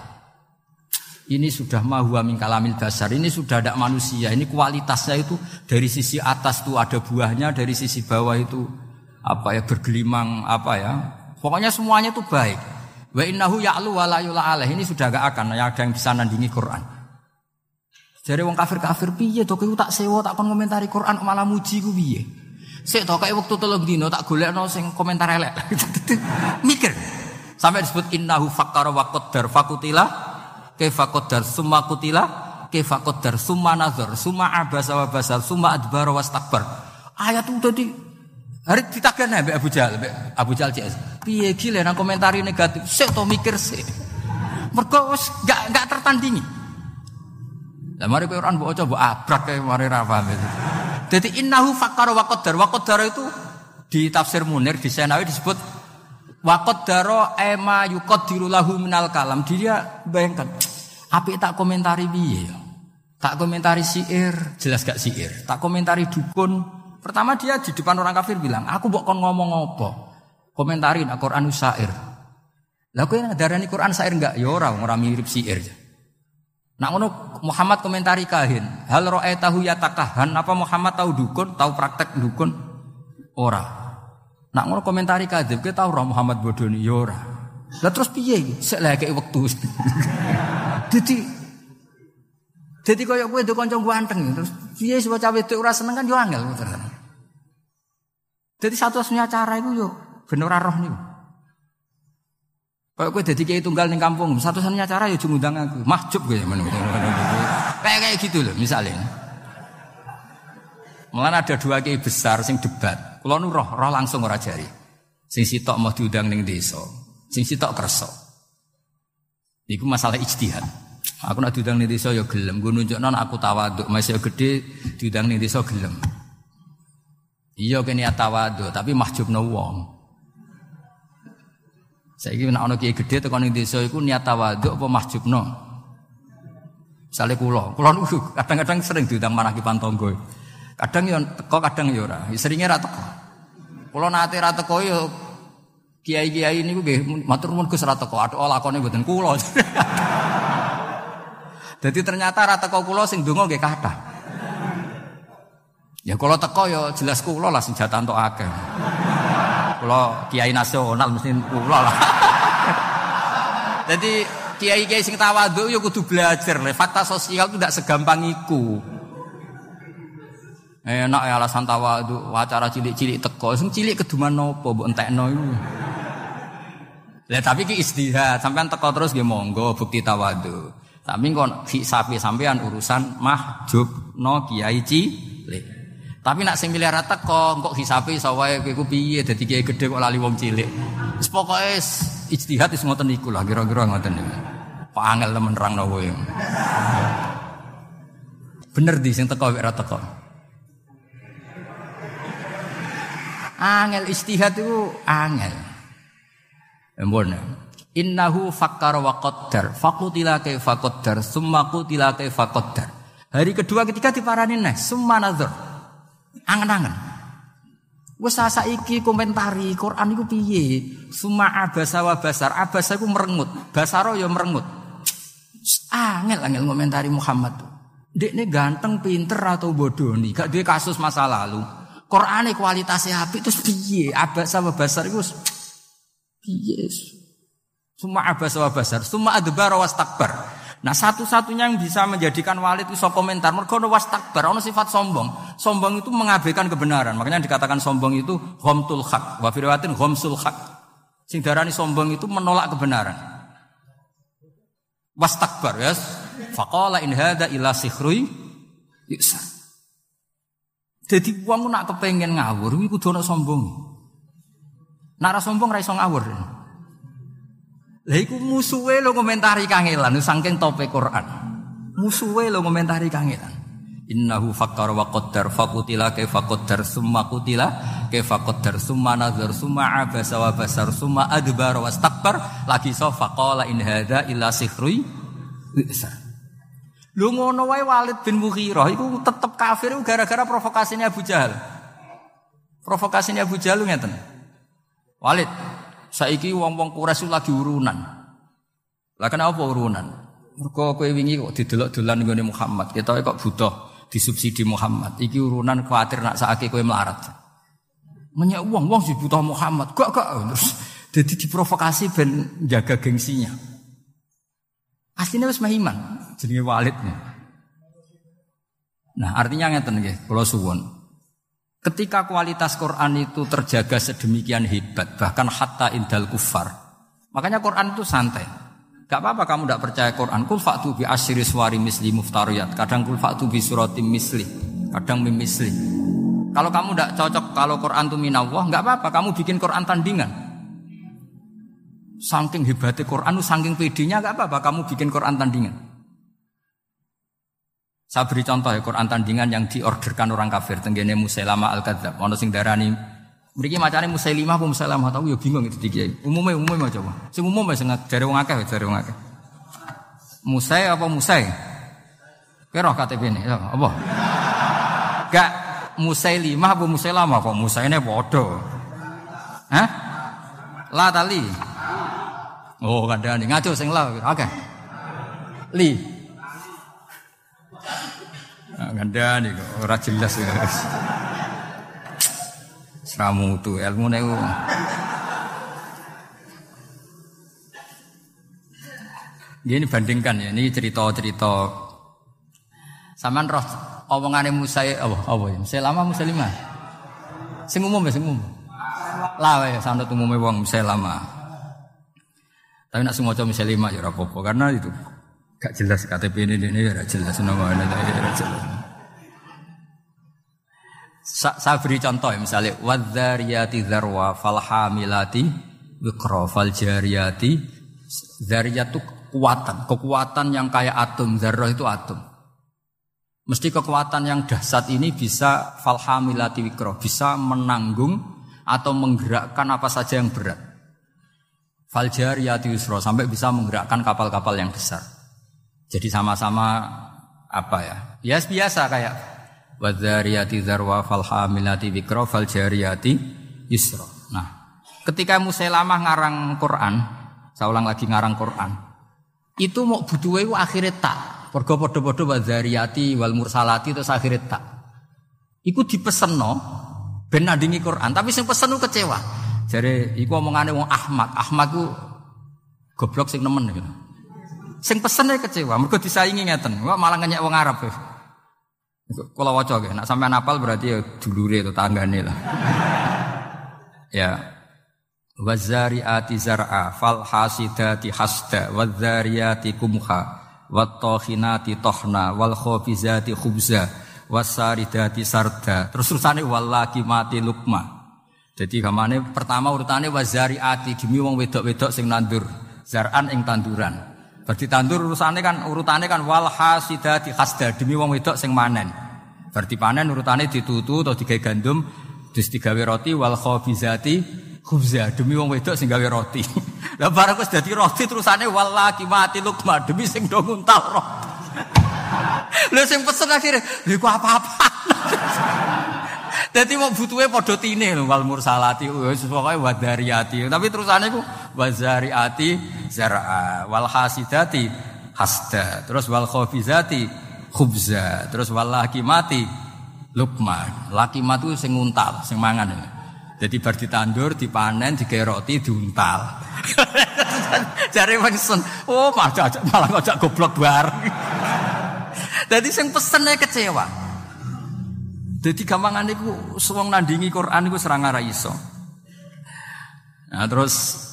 ini sudah mahuwa min kalamil dasar ini sudah ada manusia. Ini kualitasnya itu dari sisi atas tuh ada buahnya dari sisi bawah itu apa ya bergelimang apa ya. Pokoknya semuanya itu baik. Wa innahu ya'lu wa la alaih. Ini sudah gak akan. Ya ada yang bisa nandingi Quran. Jadi wong kafir-kafir piye to? Kowe tak sewa tak kon komentari Quran malah muji ku piye? Sik to kayak waktu telung dino tak golekno sing komentar elek. Mikir. Sampai disebut innahu fakkara wa qaddar fakutila kaifa qaddar summa kutila kaifa qaddar summa nazar summa abasa wa basar summa adbara wastakbar. Ayat itu tadi hari ditagih Mbak Abu Jahal, Abu Jahal CS. Piye gile nang komentari negatif. Sik to mikir wis gak gak tertandingi. Lah mari Quran mbok coba abrak kayak mari ra paham itu. Jadi innahu fakar wa qaddar. Wa qaddar itu di tafsir Munir di Senawi disebut wa qaddara ema yuqaddiru lahu minal kalam. Dia bayangkan api tak komentari piye ya? Tak komentari siir, jelas gak siir. Tak komentari dukun. Pertama dia di depan orang kafir bilang, "Aku mbok kon ngomong apa?" Komentarin Al-Qur'an syair. Lah kowe darani Quran syair enggak? Ya ora, ora mirip siir. Nak ngono Muhammad komentari kahin. Hal roe tahu ya takahan. Apa Muhammad tahu dukun? Tahu praktek dukun? Ora. Nak ngono komentari kadhib. Kita tahu Muhammad bodoni. Ya ora. Lah terus piye? Sek lek kek wektu. Dadi Dadi kaya kowe ndek kanca ganteng terus piye sing cawe wedok ora seneng kan yo angel. Jadi satu-satunya cara itu yo ben ora roh niku. Kalau gue jadi kayak tunggal di kampung, satu-satunya cara ya cuma aku, mahjub gue mana Kayak kayak gitu loh misalnya. Malah ada dua kiai besar sing debat. Kalau nu roh, roh langsung ora jari. Sing sitok mau diundang ning desa, sing sitok kerso. Iku masalah ijtihad. Aku nak diundang ning desa ya gelem. Gue nunjuk non aku tawaduk, masih gede diundang ning desa gelem. Iya kene tawaduk, tapi mahjub no wong. Saya ingin nak kiai gede tekan ning desa iku niat tawaduk apa mahjubno. Misale kula, kula kadang-kadang sering diundang manakipan tangga. Kadang yo teko, kadang yo ora. Seringe ra teko. Kula nate ra teko yo kiai-kiai niku nggih matur nuwun Gus ra teko. Aduh lakone mboten kula. Jadi ternyata ra teko kula sing donga nggih kathah. Ya kalau teko yo jelas kula lah sing jatah entuk akeh. Kalau kiai nasional mesti kula lah. Jadi kiai-kiai sing tawadhu ya kudu belajar. Fakta sosial itu tidak segampang iku. Enak ya alasan tawadhu, acara cilik-cilik teko, sing cilik keduman nopo mbok entekno iku. Lah tapi ki istihad, sampean teko terus nggih monggo bukti tawadhu. Tapi kok sapi sampean urusan mahjub no kiai cilik. Tapi nak sing miliar teko kok hisape iso wae kowe piye dadi kiai gedhe kok lali wong cilik. Wis pokoke ijtihad ngoten iku lah kira-kira ngoten niku. Pak angel temen nerangno kowe. Bener di sing teko ora teko. Angel ijtihad itu angel. Embon. Innahu fakkara wa qaddar. Fakutila kaifa qaddar, summa qutila kaifa qaddar. Hari kedua ketika diparani nah, summa nazar. Angen-angen. Wes saiki komentari Quran iku piye? Suma abasa wa basar. Abasa iku merengut, basaro ya merengut. Angel angel komentari Muhammad. Dekne ganteng, pinter atau bodoh nih, gak duwe kasus masa lalu. Qur'ane kualitasnya apik terus piye? Abasa wa basar iku piye? Suma abasa wa basar, suma adbar wa takbar. Nah satu-satunya yang bisa menjadikan walid itu komentar. Mereka was takbar, ono sifat sombong. Sombong itu mengabaikan kebenaran. Makanya dikatakan sombong itu homtul hak. Wafirwatin homsul hak. Sing darani sombong itu menolak kebenaran. Was takbar ya. Fakola in hada ila sikhrui yusar. Jadi uang nak kepengen ngawur, iku kudu ana sombong. Nara sombong ra iso ngawur. Lah iku musuhe lo komentari kangelan saking tope Quran. Musuhe lo komentari kangelan. Innahu fakkar wa qaddar fakutila kaifa qaddar summa kutila kaifa qaddar summa nazar summa abasa wa basar summa adbar wa stakbar lagi so faqala in hadza illa sihrui Lu ngono wae Walid bin Mughirah iku tetep kafir gara-gara provokasinya Abu Jahal. Provokasinya Abu Jahal ngeten. Walid, saiki wong-wong Quraisy lagi urunan. Lah kenapa urunan? Mergo kowe wingi kok didelok dolan nggone Muhammad. Kita kok butuh disubsidi Muhammad. Iki urunan khawatir nak saake kowe melarat. Menyek uang, uang sih butuh Muhammad. Gak gak terus jadi diprovokasi ben jaga gengsinya. Aslinya wis mahiman, jenenge walidnya. Nah, artinya ngeten nggih, kula suwun. Ketika kualitas Quran itu terjaga sedemikian hebat, bahkan hatta indal kufar. Makanya Quran itu santai. Gak apa-apa kamu tidak percaya Quran. Kul faktu bi asyri suari misli muftariyat. Kadang kul faktu bi surati misli. Kadang misli. Kalau kamu tidak cocok kalau Quran itu minallah, nggak apa-apa. Kamu bikin Quran tandingan. Saking hebatnya Quran, saking pedenya nggak apa-apa. Kamu bikin Quran tandingan. Saya beri contoh ya Quran tandingan yang diorderkan orang kafir. Tenggene Musailama al-Kadzab. Ono sing darani Mriki macane Musailimah apa Musailamah tahu ya bingung itu tiga. Umumnya umumnya coba. Sing umum sing jare wong akeh jare wong akeh. Musai apa Musai? Kira KTP ini ya, apa? Gak Musailimah apa Musailamah kok Musaine padha. Hah? La tali. Oh, kandhane ngaco sing la. Oke. Li. Nah, kandhane kok ora jelas ya. Seramu tu ilmu nih. Ini bandingkan ya, ini cerita-cerita. Saman roh omongane Musa apa apa ya? Musa lama Musa lima. Sing umum ya sing umum. Lah ya sanut umumnya wong lama. Tapi nak semua lima ya apa karena itu gak jelas KTP ini ini ya jelas nama ini ya jelas. Sa saya beri contoh ya misalnya wadzariyati dzarwa falhamilati wikra fal jariyati. Zariyatu kekuatan kekuatan yang kayak atom zarah itu atom. Mesti kekuatan yang dahsyat ini bisa falhamilati wikra bisa menanggung atau menggerakkan apa saja yang berat. Fal jariyati yusra sampai bisa menggerakkan kapal-kapal yang besar jadi sama-sama apa ya ya biasa kayak wadzariyati dzarwa fal hamilati wikra fal jariyati yusra. Nah, ketika Musailamah ngarang Quran, saya ulang lagi ngarang Quran. Itu mau butuhe akhirnya tak. Mergo padha-padha wadzariyati wal mursalati terus akhirnya tak. Iku dipesenno ben nandingi Quran, tapi sing pesen kecewa. Jare iku omongane wong Ahmad. Ahmad ku goblok sing nemen gitu. Sing pesene kecewa, mergo disaingi ngeten. Wah malah ngenyek wong Arab. Ya. Kalau waca nggih, nak sampean apal berarti ya dulure atau tanggane lah. ya. Wazariati zar'a fal hasidati hasda wadzariyati kumha wattokhinati tohna wal khofizati khubza wasaridati sarda terus terusane wallaki mati lukma jadi kamane pertama urutannya wazariati demi wong wedok-wedok sing nandur zar'an ing tanduran Berarti tandur urusannya kan urutannya kan wal hasidati hasda demi wong wedok sing manen. Berarti panen urutannya ditutu atau digawe gandum terus digawe roti wal khabizati khubza demi wong wedok sing gawe roti. Lah barang wis dadi roti terusane wal laki mati lukma demi sing do roti. Lha sing pesen akhirnya lha apa-apa. Dadi mau butuhe padha tine lho wal mursalati wis pokoke wadariyati. Tapi terusane ku wazariati zar'a wal hasidati hasda. Terus wal khafizati khubza. Terus wal lakimati lukman. Lakimat itu sing nguntal, sing mangan. Jadi bar ditandur, dipanen, digawe roti, diuntal. Jare Winston, oh malah malah ngajak goblok bareng. Jadi sing pesene kecewa. Jadi gampangan itu suwung nandingi Quran itu serang iso. Nah terus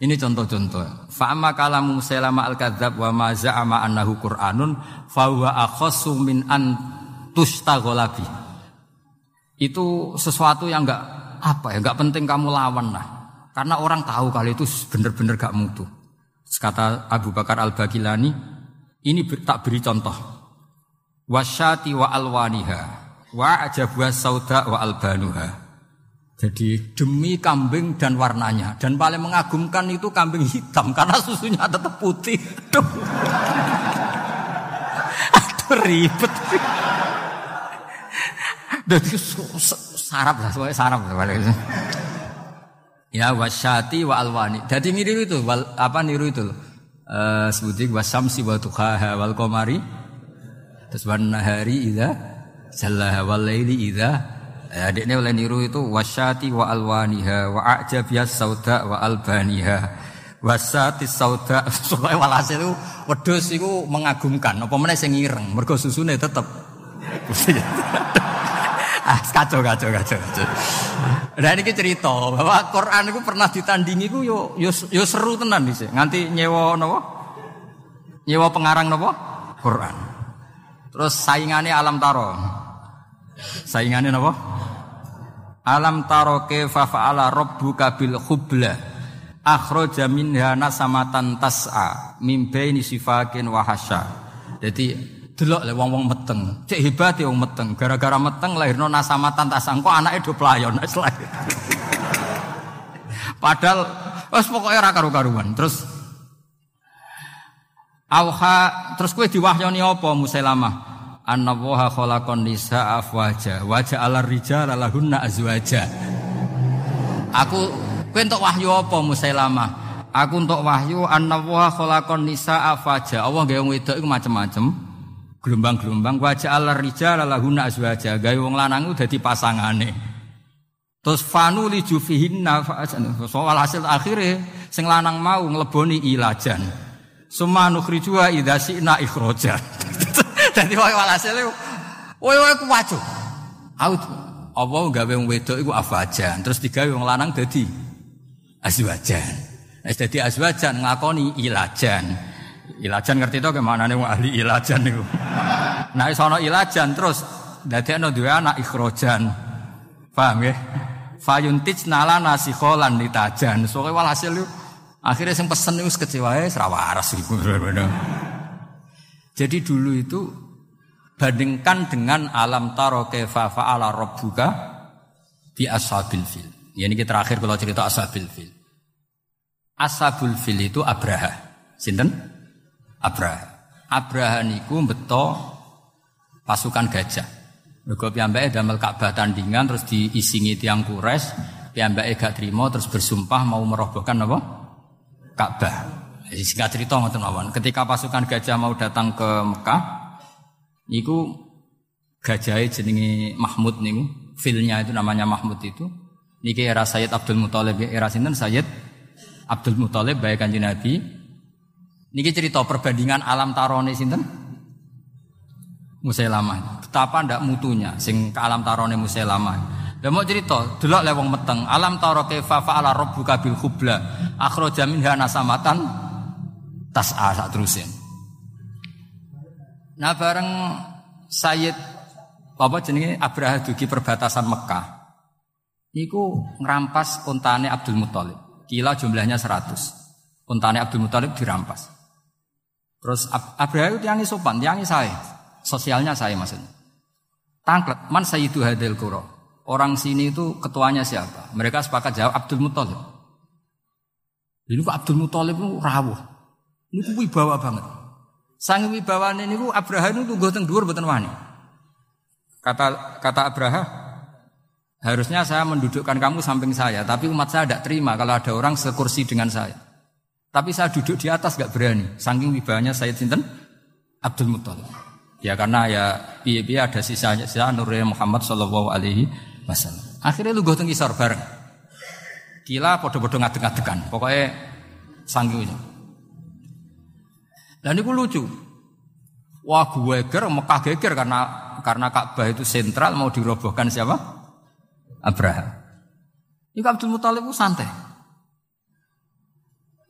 ini contoh-contoh. Fa'ama kalamu selama al-kadzab wa ma za'ama annahu Qur'anun fa huwa akhassu min an itu sesuatu yang enggak apa ya, enggak penting kamu lawan lah. Karena orang tahu kali itu benar-benar gak mutu. Kata Abu Bakar Al-Bagilani, ini tak beri contoh. Wasyati wa alwaniha, wa ajabuha sauda wa albanuha. Jadi demi kambing dan warnanya dan paling mengagumkan itu kambing hitam karena susunya tetap putih. Aduh, Aduh ribet. Jadi sarap lah, semuanya sarap lah. Ya wasyati wa alwani. Jadi niru itu, wal, apa niru itu? Uh, sebutik wasamsi wa tuhaha wal komari. Terus wan nahari idha jallaha wal laili idha. Ya, adiknya oleh niru itu wasyati wa alwaniha wa ajabiyas sauda wa albaniha. Wasati sauda. Soalnya walhasil itu wedhus itu mengagumkan. Apa meneh sing ireng? Mergo susune tetep. Ah kacau kacau kacau kacau. Nah ini cerita bahwa Quran itu pernah ditandingi itu yo yo, yo seru tenan sih nganti nyewa nopo? Nyewa pengarang nopo? Quran. Terus saingannya alam taro saingannya nopo Alam taro kaifa fa'ala rabbuka bil khubla akhraja minha nasamatan tas'a min baini sifakin wa hasya. Jadi delok le wong-wong meteng. Cek hebat wong meteng. Gara-gara meteng lahirno nasamatan tas'a. Kok anake do playon. Padahal wis pokoke ora karu-karuan. Terus Auha terus kowe diwahyoni apa Musailamah? Anna waha khalaqan nisa afwaja ala rijal lahunna azwaja. Aku kowe wahyu apa Musailamah? Aku entuk wahyu anna waha khalaqan nisa afwaja. Allah gawe wedok iku macam-macam gelombang-gelombang wajah ala rijal lahunna azwaja. Gawe wong lanang dadi pasangane. Terus fanu li jufihinna soal hasil akhirnya sing lanang mau ngleboni ilajan. Suma nukhrijuha idza syi'na ikhraja. Dadi wae walhasil wae wae ku wajo. Out. Apa gawe wong wedok iku afajan, terus digawe wong lanang dadi azwajan. Wis dadi azwajan ngakoni ilajan. Ilajan ngerti to kemanane wong ahli ilajan niku. Nah iso ana ilajan terus dadekno duwe anak ikhrojan. Paham ya? Fayuntij nala nasikholan litajan. Soale walhasil akhirnya sing pesen itu kecewa ya serawaras gitu. Jadi dulu itu bandingkan dengan alam taro kefa fa'ala rabbuka di ashabil fil. Ya, ini kita terakhir kalau cerita ashabil fil. Ashabul fil itu Abraha. Sinten? Abraha. Abraha niku beto pasukan gajah. Mergo piyambake damel Ka'bah tandingan terus diisingi tiang kures, piyambake gak trimo terus bersumpah mau merobohkan apa? Ka'bah. Singkat cerita ngoten mawon. Ketika pasukan gajah mau datang ke Mekah, Niku gajahnya jenenge Mahmud niku, filnya itu namanya Mahmud itu. Niki era Sayyid Abdul Muthalib, era sinten Sayyid Abdul Muthalib baik kanjeng Nabi. Niki cerita perbandingan alam tarone sinten? Musailamah. Betapa ndak mutunya sing ke alam tarone Musailamah. Lah mau cerita, delok le wong meteng, alam taro kaifa fa'ala rabbuka bil khubla, akhraja minha nasamatan tas'a sak terusin. Nah bareng Sayyid apa jenenge Abraha dugi perbatasan Mekah. Niku ngerampas untane Abdul Muthalib. Kila jumlahnya 100. Untane Abdul Muthalib dirampas. Terus Ab Abraha itu tiangi sopan, tiangi saya. Sosialnya saya maksudnya. Tangklet, man sayyidu hadil qura. Orang sini itu ketuanya siapa? Mereka sepakat jawab Abdul Muthalib. Ini kok Abdul Muthalib itu rawuh. Ini wibawa banget. Sang wibawane niku Abraha niku tunggu teng dhuwur mboten wani. Kata kata Abraha, harusnya saya mendudukkan kamu samping saya, tapi umat saya tidak terima kalau ada orang sekursi dengan saya. Tapi saya duduk di atas gak berani, saking wibawanya saya Sinten Abdul Muthalib. Ya karena ya piye-piye ada sisa sisa Nurul Muhammad Shallallahu Alaihi Wasallam. Akhirnya lu gue kisar bareng. Gila podo-podo ngadeg-ngadegan. Pokoknya sanggih dan itu lucu. Wah gue ger, Mekah geger karena karena Ka'bah itu sentral mau dirobohkan siapa? Abraham. Ini Abdul Muthalib itu santai.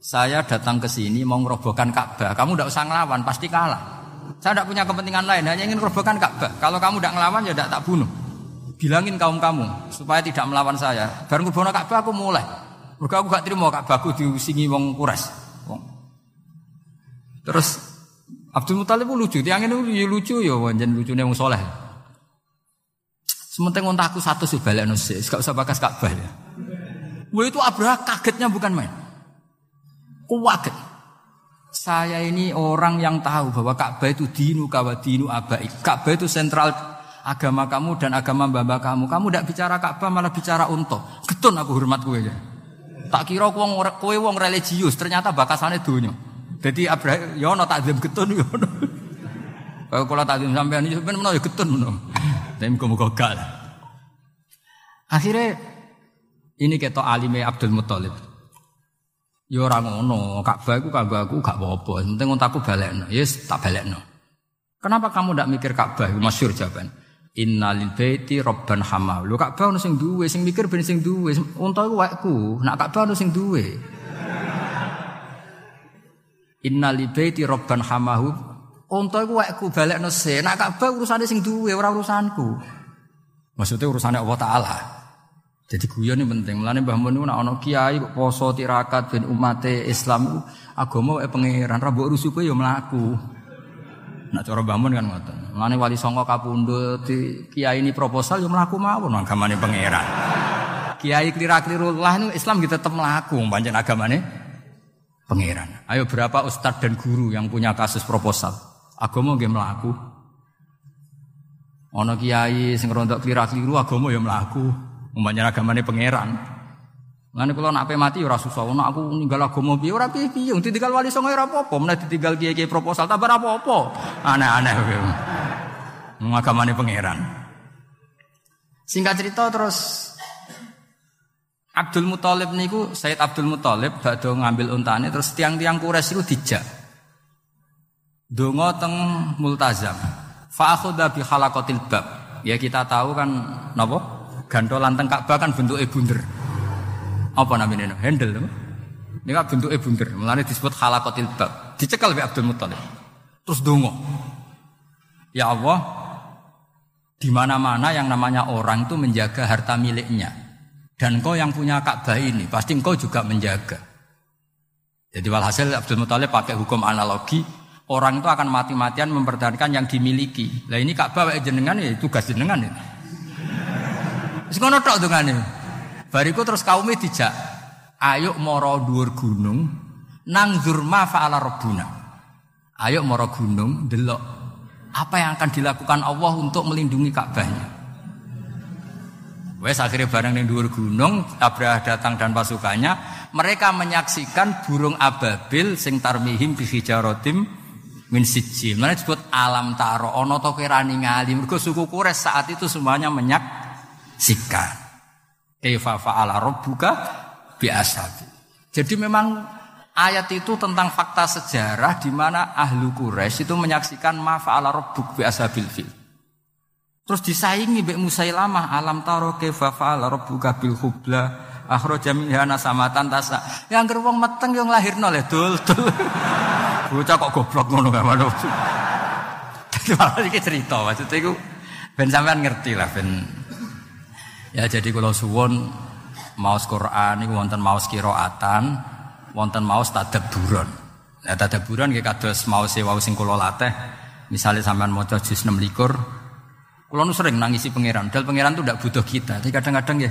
Saya datang ke sini mau merobohkan Ka'bah. Kamu tidak usah ngelawan, pasti kalah. Saya tidak punya kepentingan lain, hanya ingin merobohkan Ka'bah. Kalau kamu tidak ngelawan ya tidak tak bunuh. bilangin kaum kamu supaya tidak melawan saya. Bareng ngurbono Ka'bah aku mulai. Mergo aku gak terima Ka'bahku diusingi wong Quraisy. Terus Abdul Muthalib lucu, tiang ini lucu ya wanjen lucunya wong soleh. Sementing untaku satu sih balik nasi, gak usah bakas Ka'bah ya. Wah itu Abraha kagetnya bukan main. Kuwaget. Saya ini orang yang tahu bahwa Ka'bah itu dinu kawa dinu abai. Ka'bah itu sentral agama kamu dan agama mbak kamu. Kamu tidak bicara Ka'bah malah bicara unta. Getun aku hormat gue ya. Tak kira kowe wong religius, ternyata bakasannya dunia. Jadi Abraham ya ono takzim getun ya ono. Kalau kula takzim sampean iki sampean menawa ya getun. Tapi muga-muga gak. Akhirnya ini ketok alime Abdul Muthalib. Ya ora ngono, Ka'bah iku kanggo aku gak apa-apa. Penting untaku balekno. Yes, tak balekno. Kenapa kamu ndak mikir Ka'bah? Masyhur jawaban. Innalil baiti robban. Lu Ka'bah ono sing duwe, sing mikir ben sing duwe. Unta iku wekku, nak Ka'bah ono sing duwe. Innalil baiti robban hamahu. Unta iku wekku balekno se. Nak Ka'bah urusane sing duwe, ora urusanku. Maksudnya urusannya Allah Ta'ala. Jadi guyon ini penting. Mulane Mbah Mun nak ana kiai poso tirakat ben umate Islam agama wae pangeran ra mbok rusuh ya mlaku. Nak cara Mbah Mun kan ngoten. Mulane wali songo kapundhut kiai ini proposal ya mlaku mawon agamane pangeran. Kiai klira-kliru lah Islam kita tetep mlaku pancen agamane pangeran. Ayo berapa ustadz dan guru yang punya kasus proposal? Agama nggih mlaku. Ana kiai sing rontok klira-kliru agama ya mlaku. Umpamanya agamane pangeran. Ngene kula nak mati ora susah. Ono aku ninggal agama piye ora piye-piye. Ditinggal wali songo ora apa-apa. Menawa ditinggal kiai-kiai proposal ora apa-apa. Aneh-aneh kowe. Agamane pangeran. Singkat cerita terus Abdul Muthalib niku Said Abdul Muthalib badhe ngambil untane terus tiang-tiang Quraisy itu dijak. Donga teng multazam. Fa akhudha bi khalaqatil bab. Ya kita tahu kan napa? gantolan teng Ka'bah kan bentuknya bunder. Apa namanya? Handle. Ini kan bentuknya bunder. Mulanya disebut halakotil bab. Dicekal oleh Abdul Muttalib. Terus dongo. Ya Allah, di mana-mana yang namanya orang itu menjaga harta miliknya. Dan kau yang punya Ka'bah ini, pasti engkau juga menjaga. Jadi walhasil Abdul Muttalib pakai hukum analogi, orang itu akan mati-matian mempertahankan yang dimiliki. Nah ini Ka'bah jenengan ya tugas jenengan ya. Wis ngono tok dongane. Bariku terus kaum dijak, ayo moro dhuwur gunung nang zurma fa'ala rabbuna. Ayo moro gunung delok apa yang akan dilakukan Allah untuk melindungi Ka'bahnya. Wes akhirnya bareng ning dhuwur gunung, Abraha datang dan pasukannya, mereka menyaksikan burung ababil sing tarmihim bi hijaratim min sijil. Mana disebut alam taro ono to kira ningali. Mergo suku Quraisy saat itu semuanya menyak sikat. Kaifa fa'ala rabbuka bi. Jadi memang ayat itu tentang fakta sejarah di mana ahlu Quraisy itu menyaksikan ma fa'ala rabbuk bi ashabil fil. Terus disaingi Mbak Musailamah alam taro kaifa fa'ala rabbuka bil hubla akhraja minha nasamatan tasa. Yang gerbong meteng yang lahirno le dul dul. Bocah kok goblok ngono gak malu. Jadi malah iki cerita maksudnya iku ben sampean ngerti lah ben Ya jadi kalau suwon maos Quran ini wonten maos kiroatan, wonten maos tadaburon. Ya tadaburon nggih kados maos wau sing kula latih. Misalnya sampean maca juz 6 likur, kula nu sering nangisi pangeran. Dal pangeran itu tidak butuh kita. Tapi kadang-kadang ya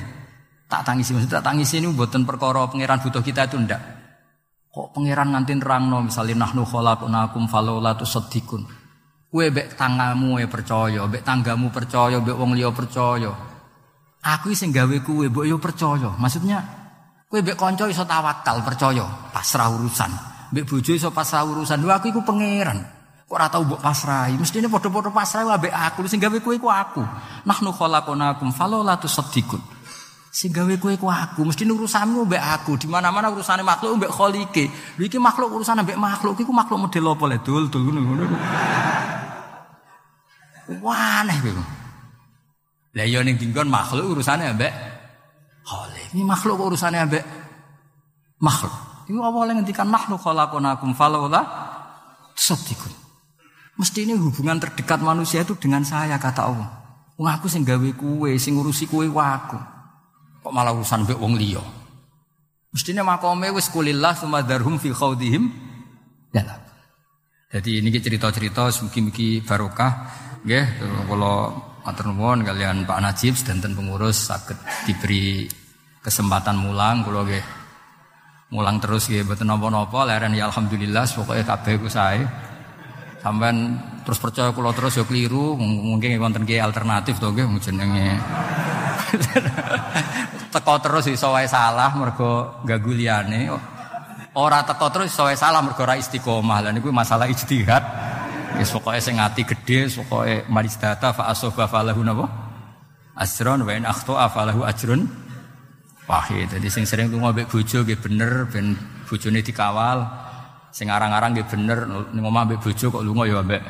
tak tangisi maksudnya tak tangisi ini buatan perkara pangeran butuh kita itu ndak. Kok pangeran nganti nerangno misalnya nahnu khalaqnakum falola tusaddiqun. Kue bek tanggamu ya percaya, bek tanggamu percaya, bek wong liya percaya. Aku sing gawe kuwe mbok yo percaya. Maksudnya kowe mbek kanca iso tawakal percaya, pasrah urusan. Mbek bojo iso pasrah urusan. Lho aku iku pangeran. Kok ora tau mbok pasrahi. Mestine padha-padha pasrah ambek aku. Sing gawe kowe iku aku. Nahnu khalaqnakum falola tusaddiqun. Sing gawe kowe iku aku. Mesti urusanmu mbek aku. Di mana-mana urusane makhluk mbek kholike. Lho iki makhluk urusan mbek makhluk iku makhluk model apa le? Dul dul ngono. Wah, aneh kowe. Lah yo ning dinggon makhluk urusane ambek Khalik. Ini makhluk urusane ambek makhluk. Iku yang ngendikan makhluk khalaqnakum falaula sedikit. Mesti ini hubungan terdekat manusia itu dengan saya kata Allah. Wong aku sing gawe kue, sing ngurusi kue waku. Kok malah urusan mbek wong liya. Mestine makome wis kulillah sumadarhum fi khaudihim. Ya. Jadi ini cerita-cerita mugi-mugi barokah nggih kula matur nuwun kalian Pak Najib dan pengurus saged diberi kesempatan mulang kula nggih mulang terus nggih mboten napa-napa leren ya alhamdulillah pokoke kabeh ku sae sampean terus percaya kula terus ya keliru mungkin wonten ki alternatif to nggih jenenge. Teko terus iso wae salah mergo gagu liyane. Ora teko terus iso salah mergo ora istiqomah. Lha niku masalah ijtihad. Wis pokoke sing ati gedhe pokoke data fa asoba falahu napa? Asron wa in akhta falahu ajrun wahid. Jadi sing sering lunga mbek bojo nggih bener ben bojone dikawal sing arang-arang nggih bener ning omah mbek bojo kok lunga ya mbek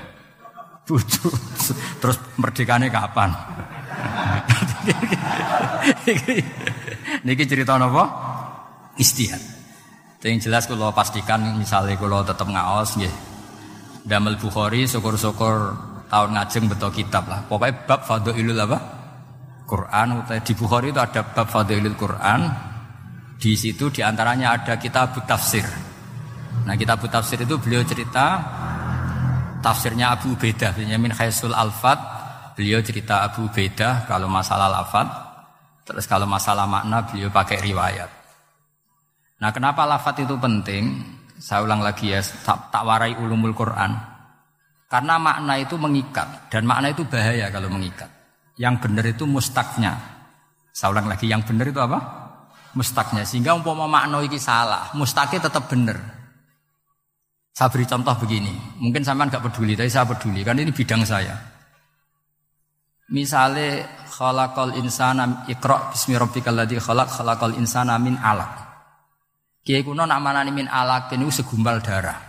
bojo. Terus merdekane kapan? Niki cerita napa? Istihad. Yang jelas kalau pastikan misalnya kalau tetap ngaos nggih. Damel Bukhari syukur-syukur tahun ngajeng betul kitab lah. Pokoknya bab fadhailul apa? Quran di Bukhari itu ada bab fadhailul Quran. Di situ di antaranya ada kitab tafsir. Nah kitab tafsir itu beliau cerita tafsirnya Abu Beda Benyamin Khaisul Alfat. Beliau cerita Abu Beda kalau masalah lafat. Terus kalau masalah makna beliau pakai riwayat. Nah kenapa lafat itu penting? Saya ulang lagi ya tak, tak warai ulumul Quran. Karena makna itu mengikat dan makna itu bahaya kalau mengikat. Yang benar itu mustaknya. Saya ulang lagi yang benar itu apa? Mustaknya. Sehingga umpama makna ini salah mustaknya tetap benar saya beri contoh begini, mungkin sampean nggak peduli, tapi saya peduli, kan ini bidang saya. Misalnya khalaqal insana iqra bismi rabbikal ladzi khalaq khalaqal insana min alaq. Kiai kuno nak manani min alaq ini segumpal darah.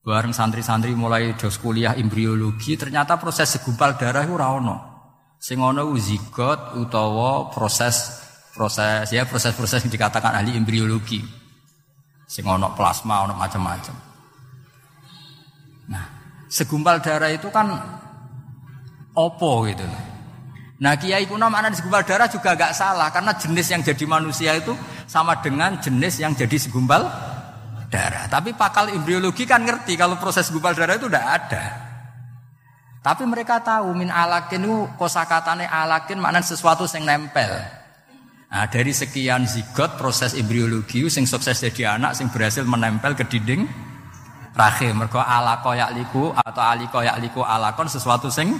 Bareng santri-santri mulai dos kuliah embriologi, ternyata proses segumpal darah itu ora ono. Sing ono zigot utawa proses proses ya proses-proses yang dikatakan ahli embriologi. Sing ono plasma, ono macam-macam. Segumpal darah itu kan opo gitu Nah kiai kuno mana di segumpal darah juga gak salah karena jenis yang jadi manusia itu sama dengan jenis yang jadi segumpal darah. Tapi pakal embriologi kan ngerti kalau proses segumpal darah itu udah ada. Tapi mereka tahu min alakin itu kosakatane alakin mana sesuatu yang nempel. Nah, dari sekian zigot proses embriologi yang sukses jadi anak yang berhasil menempel ke dinding rahim mergo ala koyak liku atau ali koyak liku alakon sesuatu sing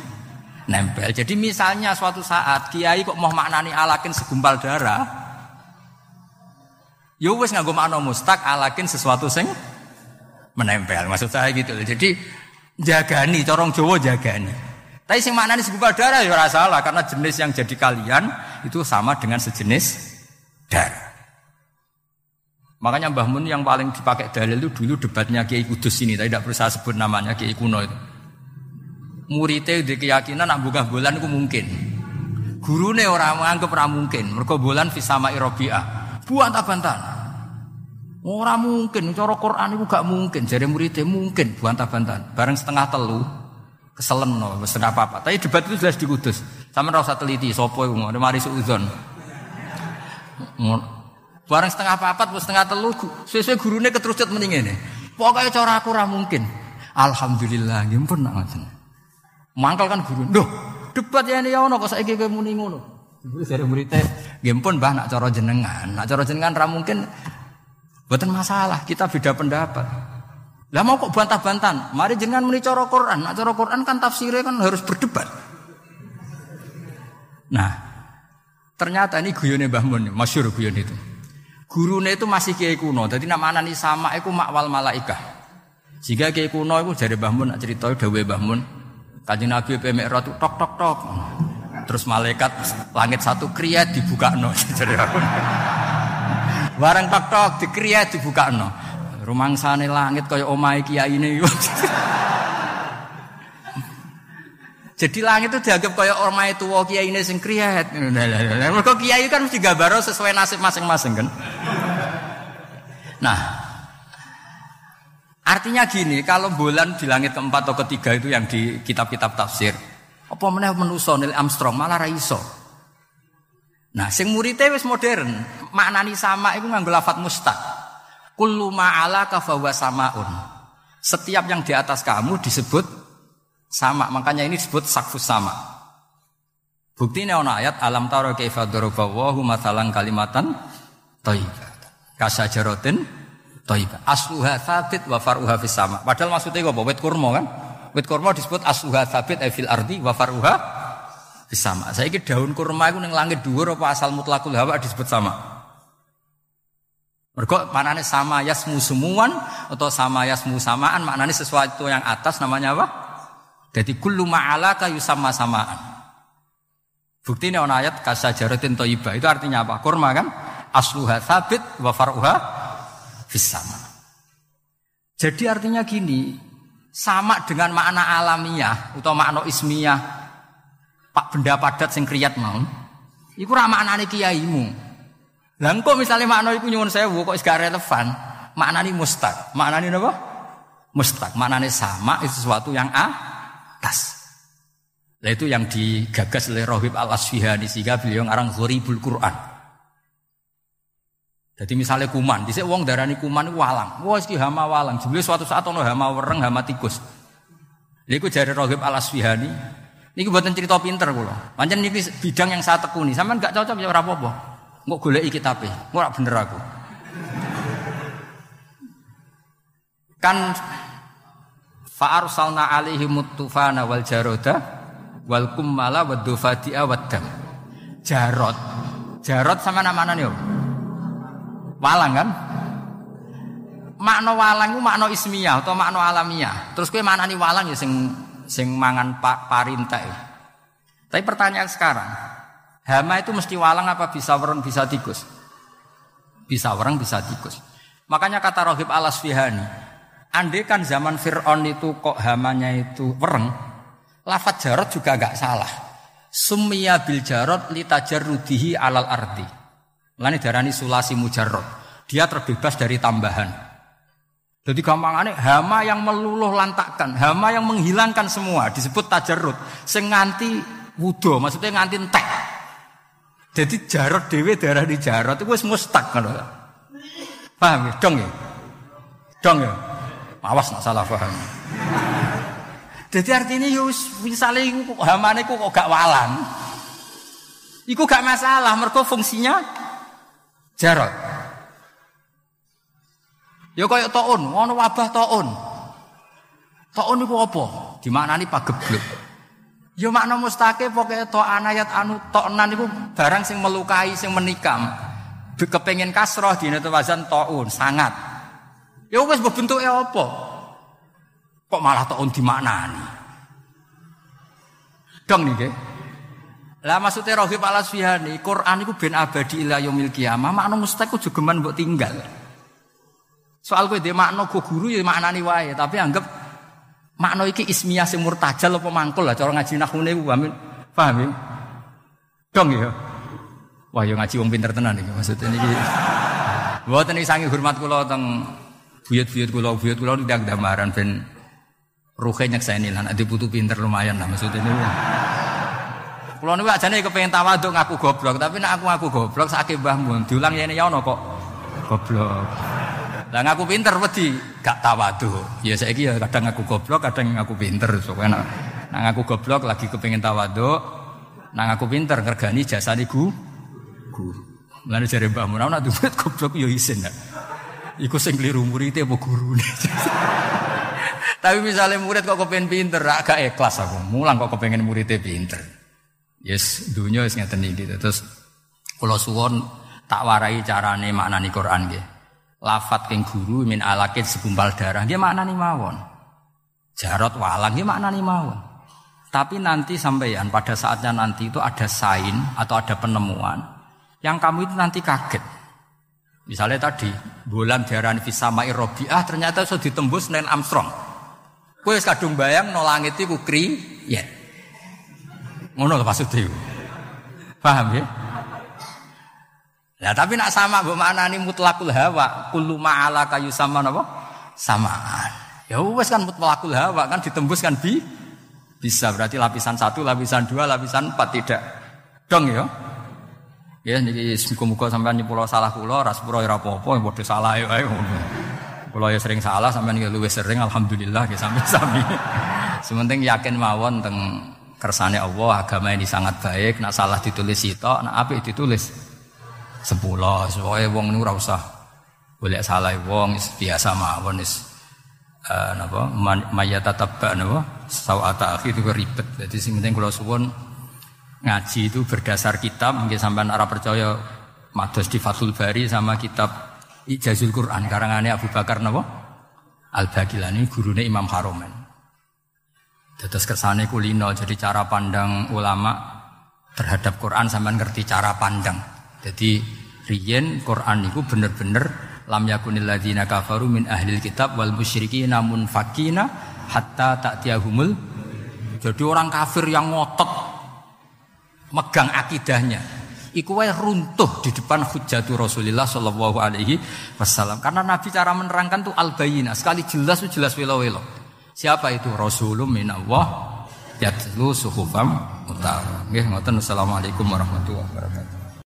nempel. Jadi misalnya suatu saat kiai kok mau maknani alakin segumpal darah, yo ya wis nganggo makna mustak alakin sesuatu sing menempel. Maksud saya gitu. Jadi jagani, corong Jawa jagani. Tapi sing maknani segumpal darah ya ora salah karena jenis yang jadi kalian itu sama dengan sejenis darah. Makanya Mbah Mun yang paling dipakai dalil itu dulu debatnya Kiai Kudus ini, tidak perlu saya sebut namanya Kiai kuno itu. Muridnya di keyakinan nak buka bulan itu mungkin. Guru nih orang menganggap orang mungkin. Mereka bulan fisama irobiah. Buat bantah. Orang mungkin, cara Quran itu gak mungkin. Jadi muridnya mungkin buat bantah. Bareng setengah telu, keselen no, setengah apa apa. Tapi debat itu jelas di Kudus. Sama rasa teliti, sopo mari suudon. Barang setengah papat, setengah telu, sesuai gurunya keterucut mendingin. Pokoknya cara aku ora mungkin. Alhamdulillah, gimpun nak ngoten. Mangkal kan guru. Duh, debat ya ini ya ono kok saiki kowe muni ngono. Ibu dari muridnya, gimpun bah nak cara jenengan, nak cara jenengan ra mungkin. Buatan masalah, kita beda pendapat. Lah mau kok bantah-bantahan? Mari jenengan muni cara Quran. Nak cara Quran kan tafsirnya kan harus berdebat. Nah, ternyata ini guyone Mbah Mun, masyhur guyon itu. Gurune itu masih kiai kuno. Jadi nama anani sama itu makwal malaikah. Jika kiai kuno itu jadi bahmun nak cerita dawe bahmun. Kaji Nabi pemek rotu tok tok tok. Terus malaikat langit satu kriya dibuka no. Jadi aku. Barang tok tok dikriya no. sana langit kaya omai kiai ini. Jadi langit itu dianggap kaya ormai tua kiai ini sing kriyat. Mereka kiai kan mesti gambaro sesuai nasib masing-masing kan. Nah, artinya gini, kalau bulan di langit keempat atau ketiga itu yang di kitab-kitab tafsir, Apa meneh menusa Neil Armstrong malah ra iso. Nah, sing muridé wis modern, maknani sama iku nganggo lafat mustaq. Kullu ma'ala kafawa samaun. Setiap yang di atas kamu disebut sama, makanya ini disebut sakfus sama. Bukti ini ayat alam taro kaifa daraballahu mathalan kalimatan thayyibah. Kasajaratin thayyibah. Asluha tsabit wa faruha fis sama. Padahal maksudnya apa? Wit kurma kan? Wit kurma disebut asluha tsabit fil ardi wa faruha sama. Saya kira daun kurma itu langit dua apa asal mutlakul hawa disebut sama. Mereka maknanya sama yasmu semuan atau sama yasmu samaan maknanya sesuatu yang atas namanya apa? Jadi kullu kayu sama samaan. Bukti ini orang ayat kasajaratin toiba itu artinya apa? Kurma kan? Asluha sabit wa faruha sama. Jadi artinya gini, sama dengan makna alamiah atau makna ismiyah Pak benda padat sing kriyat mau. Iku ra maknane kiaimu. Lah engko misale makna iku nyuwun sewu kok gak relevan, maknane mustaq. Maknane napa? Mustaq. Maknane sama itu sesuatu yang atas. Lah itu yang digagas oleh Rohib Al-Asfihani sehingga beliau ngarang Ghoribul Quran. Jadi misalnya kuman, dhisik wong darani kuman walang. Wah iki hama walang. Jebule suatu saat ono hama wereng, hama tikus. Lha iku jare Rohib Al-Asfihani, Niki buatan cerita pinter kula. Pancen niki bidang yang saya tekuni. Sampean gak cocok ya ora apa-apa. Engko goleki kitabe. Ora bener aku. Kan fa'arsalna alaihi mutufana wal jaroda wal kummala wad dufadi'a wad dam. Jarot. Jarot sama nama nih Walang kan? Makna walang itu makna ismiyah atau makna alamiah. Terus mana nih walang ya sing sing mangan pak parintai. Tapi pertanyaan sekarang, hama itu mesti walang apa bisa wereng bisa tikus? Bisa wereng bisa tikus. Makanya kata Rohib Alas Fihani, andai kan zaman Fir'aun itu kok hamanya itu wereng, lafat jarot juga gak salah. Summiya bil jarot litajarrudihi alal arti. Lani darani sulasi mujarrot. Dia terbebas dari tambahan. Jadi gampangannya hama yang meluluh lantakkan, hama yang menghilangkan semua disebut tajarut. Sing nganti wudo, maksudnya nganti entek. Jadi jarot dewe darah di jarot itu wis mustak kan. Paham ya? Dong ya? Dong ya? Awas nak salah paham. Jadi artinya yus misalnya iku hamane kok gak walang. Iku gak masalah, mereka fungsinya jarot. Ya kaya taun, ono wabah taun. Taun iku apa? Dimaknani pageblek. Ya makna mustake pokoke to ayat anu toknan iku barang sing melukai, sing menikam. Kepengen kasroh dina wazan taun, sangat. Ya wis bentuke apa? Kok malah taun dimaknani? Dong nih, Lah maksudnya Rohib al Asfihani, Quran itu ben abadi ila yaumil qiyamah, makna mustaq ku jogeman tinggal. Soal kowe dhe makna go guru ya maknani wae, tapi anggap makna iki ismiyah sing murtajal apa mangkul lah cara ngaji nahune ku paham ya? Dong ya. Wah, ya ngaji wong pinter tenan iki maksudnya niki. Mboten iki sangi hormat kula teng buyut-buyut kula, buyut kula tidak gambaran ben ruhe nyekseni lan ade putu pinter lumayan lah maksudnya niku. Kula niku ajane kepengin tawaduk ngaku goblok, tapi nek aku ngaku goblok sakit Mbah Mun diulang yene ya ono kok goblok. Lah ngaku pinter wedi gak tawadu. Ya saiki ya kadang aku goblok, kadang aku pinter. Soalnya nak, nak ngaku goblok lagi kepengin tawadu, nak ngaku pinter ngergani jasa gu guru. Lalu jare Mbah Mun nak duit goblok yo isin ya. Iku sing kliru murid apa gurune. Tapi misalnya murid kok kepengen pinter, agak ikhlas aku. Mulang kok kepengen muridnya pinter. Yes, dunia wis ngeten iki. Terus kula suwon tak warai carane maknani Quran nggih lafat keng guru min alakit segumpal darah dia makna nih mawon jarot walang dia makna nih mawon tapi nanti sampeyan pada saatnya nanti itu ada sain atau ada penemuan yang kamu itu nanti kaget misalnya tadi bulan jaran visama ah ternyata sudah ditembus Neil Armstrong kue kadung bayang no langit itu kri ya ngono maksudnya paham ya Ya tapi nak sama mbok maknani mutlakul hawa, kullu ma'ala kayu sama napa? Samaan. Ya wes kan mutlakul hawa kan ditembus kan bi Bisa berarti lapisan satu, lapisan dua, lapisan empat tidak. Dong ya. Ya niki muga-muga sampean nyepuro salah kula, ras pura ora apa-apa, padha salah ya ae. Kula ya sering salah, sampean ya luwih sering alhamdulillah ya sami-sami. Sementing yakin mawon teng kersane Allah, agama ini sangat baik, nak salah ditulis itu, nak apik ditulis sepuluh. Soalnya wong niku ora usah boleh salah wong biasa mawon is uh, napa mayata tabba napa sawata akhi itu ribet. Jadi sing penting suwun ngaji itu berdasar kitab mungkin sampean arah percaya mados di Fathul Bari sama kitab Ijazul Quran karangannya Abu Bakar napa Al-Bagilani gurune Imam Haromen. Dados kersane kulino jadi cara pandang ulama terhadap Quran sampean ngerti cara pandang. Jadi riyen Quran itu bener-bener lam yakunil ladzina kafaru min ahlil kitab wal musyriki namun fakina hatta ta'tiyahumul jadi orang kafir yang ngotot megang akidahnya. Iku runtuh di depan hujjatu Rasulullah sallallahu alaihi wasallam. Karena Nabi cara menerangkan tuh al bayina sekali jelas tuh jelas welo-welo. Siapa itu? Rasulullah minallah yatlu suhufam utara. Nggih ngoten. Assalamualaikum warahmatullahi wabarakatuh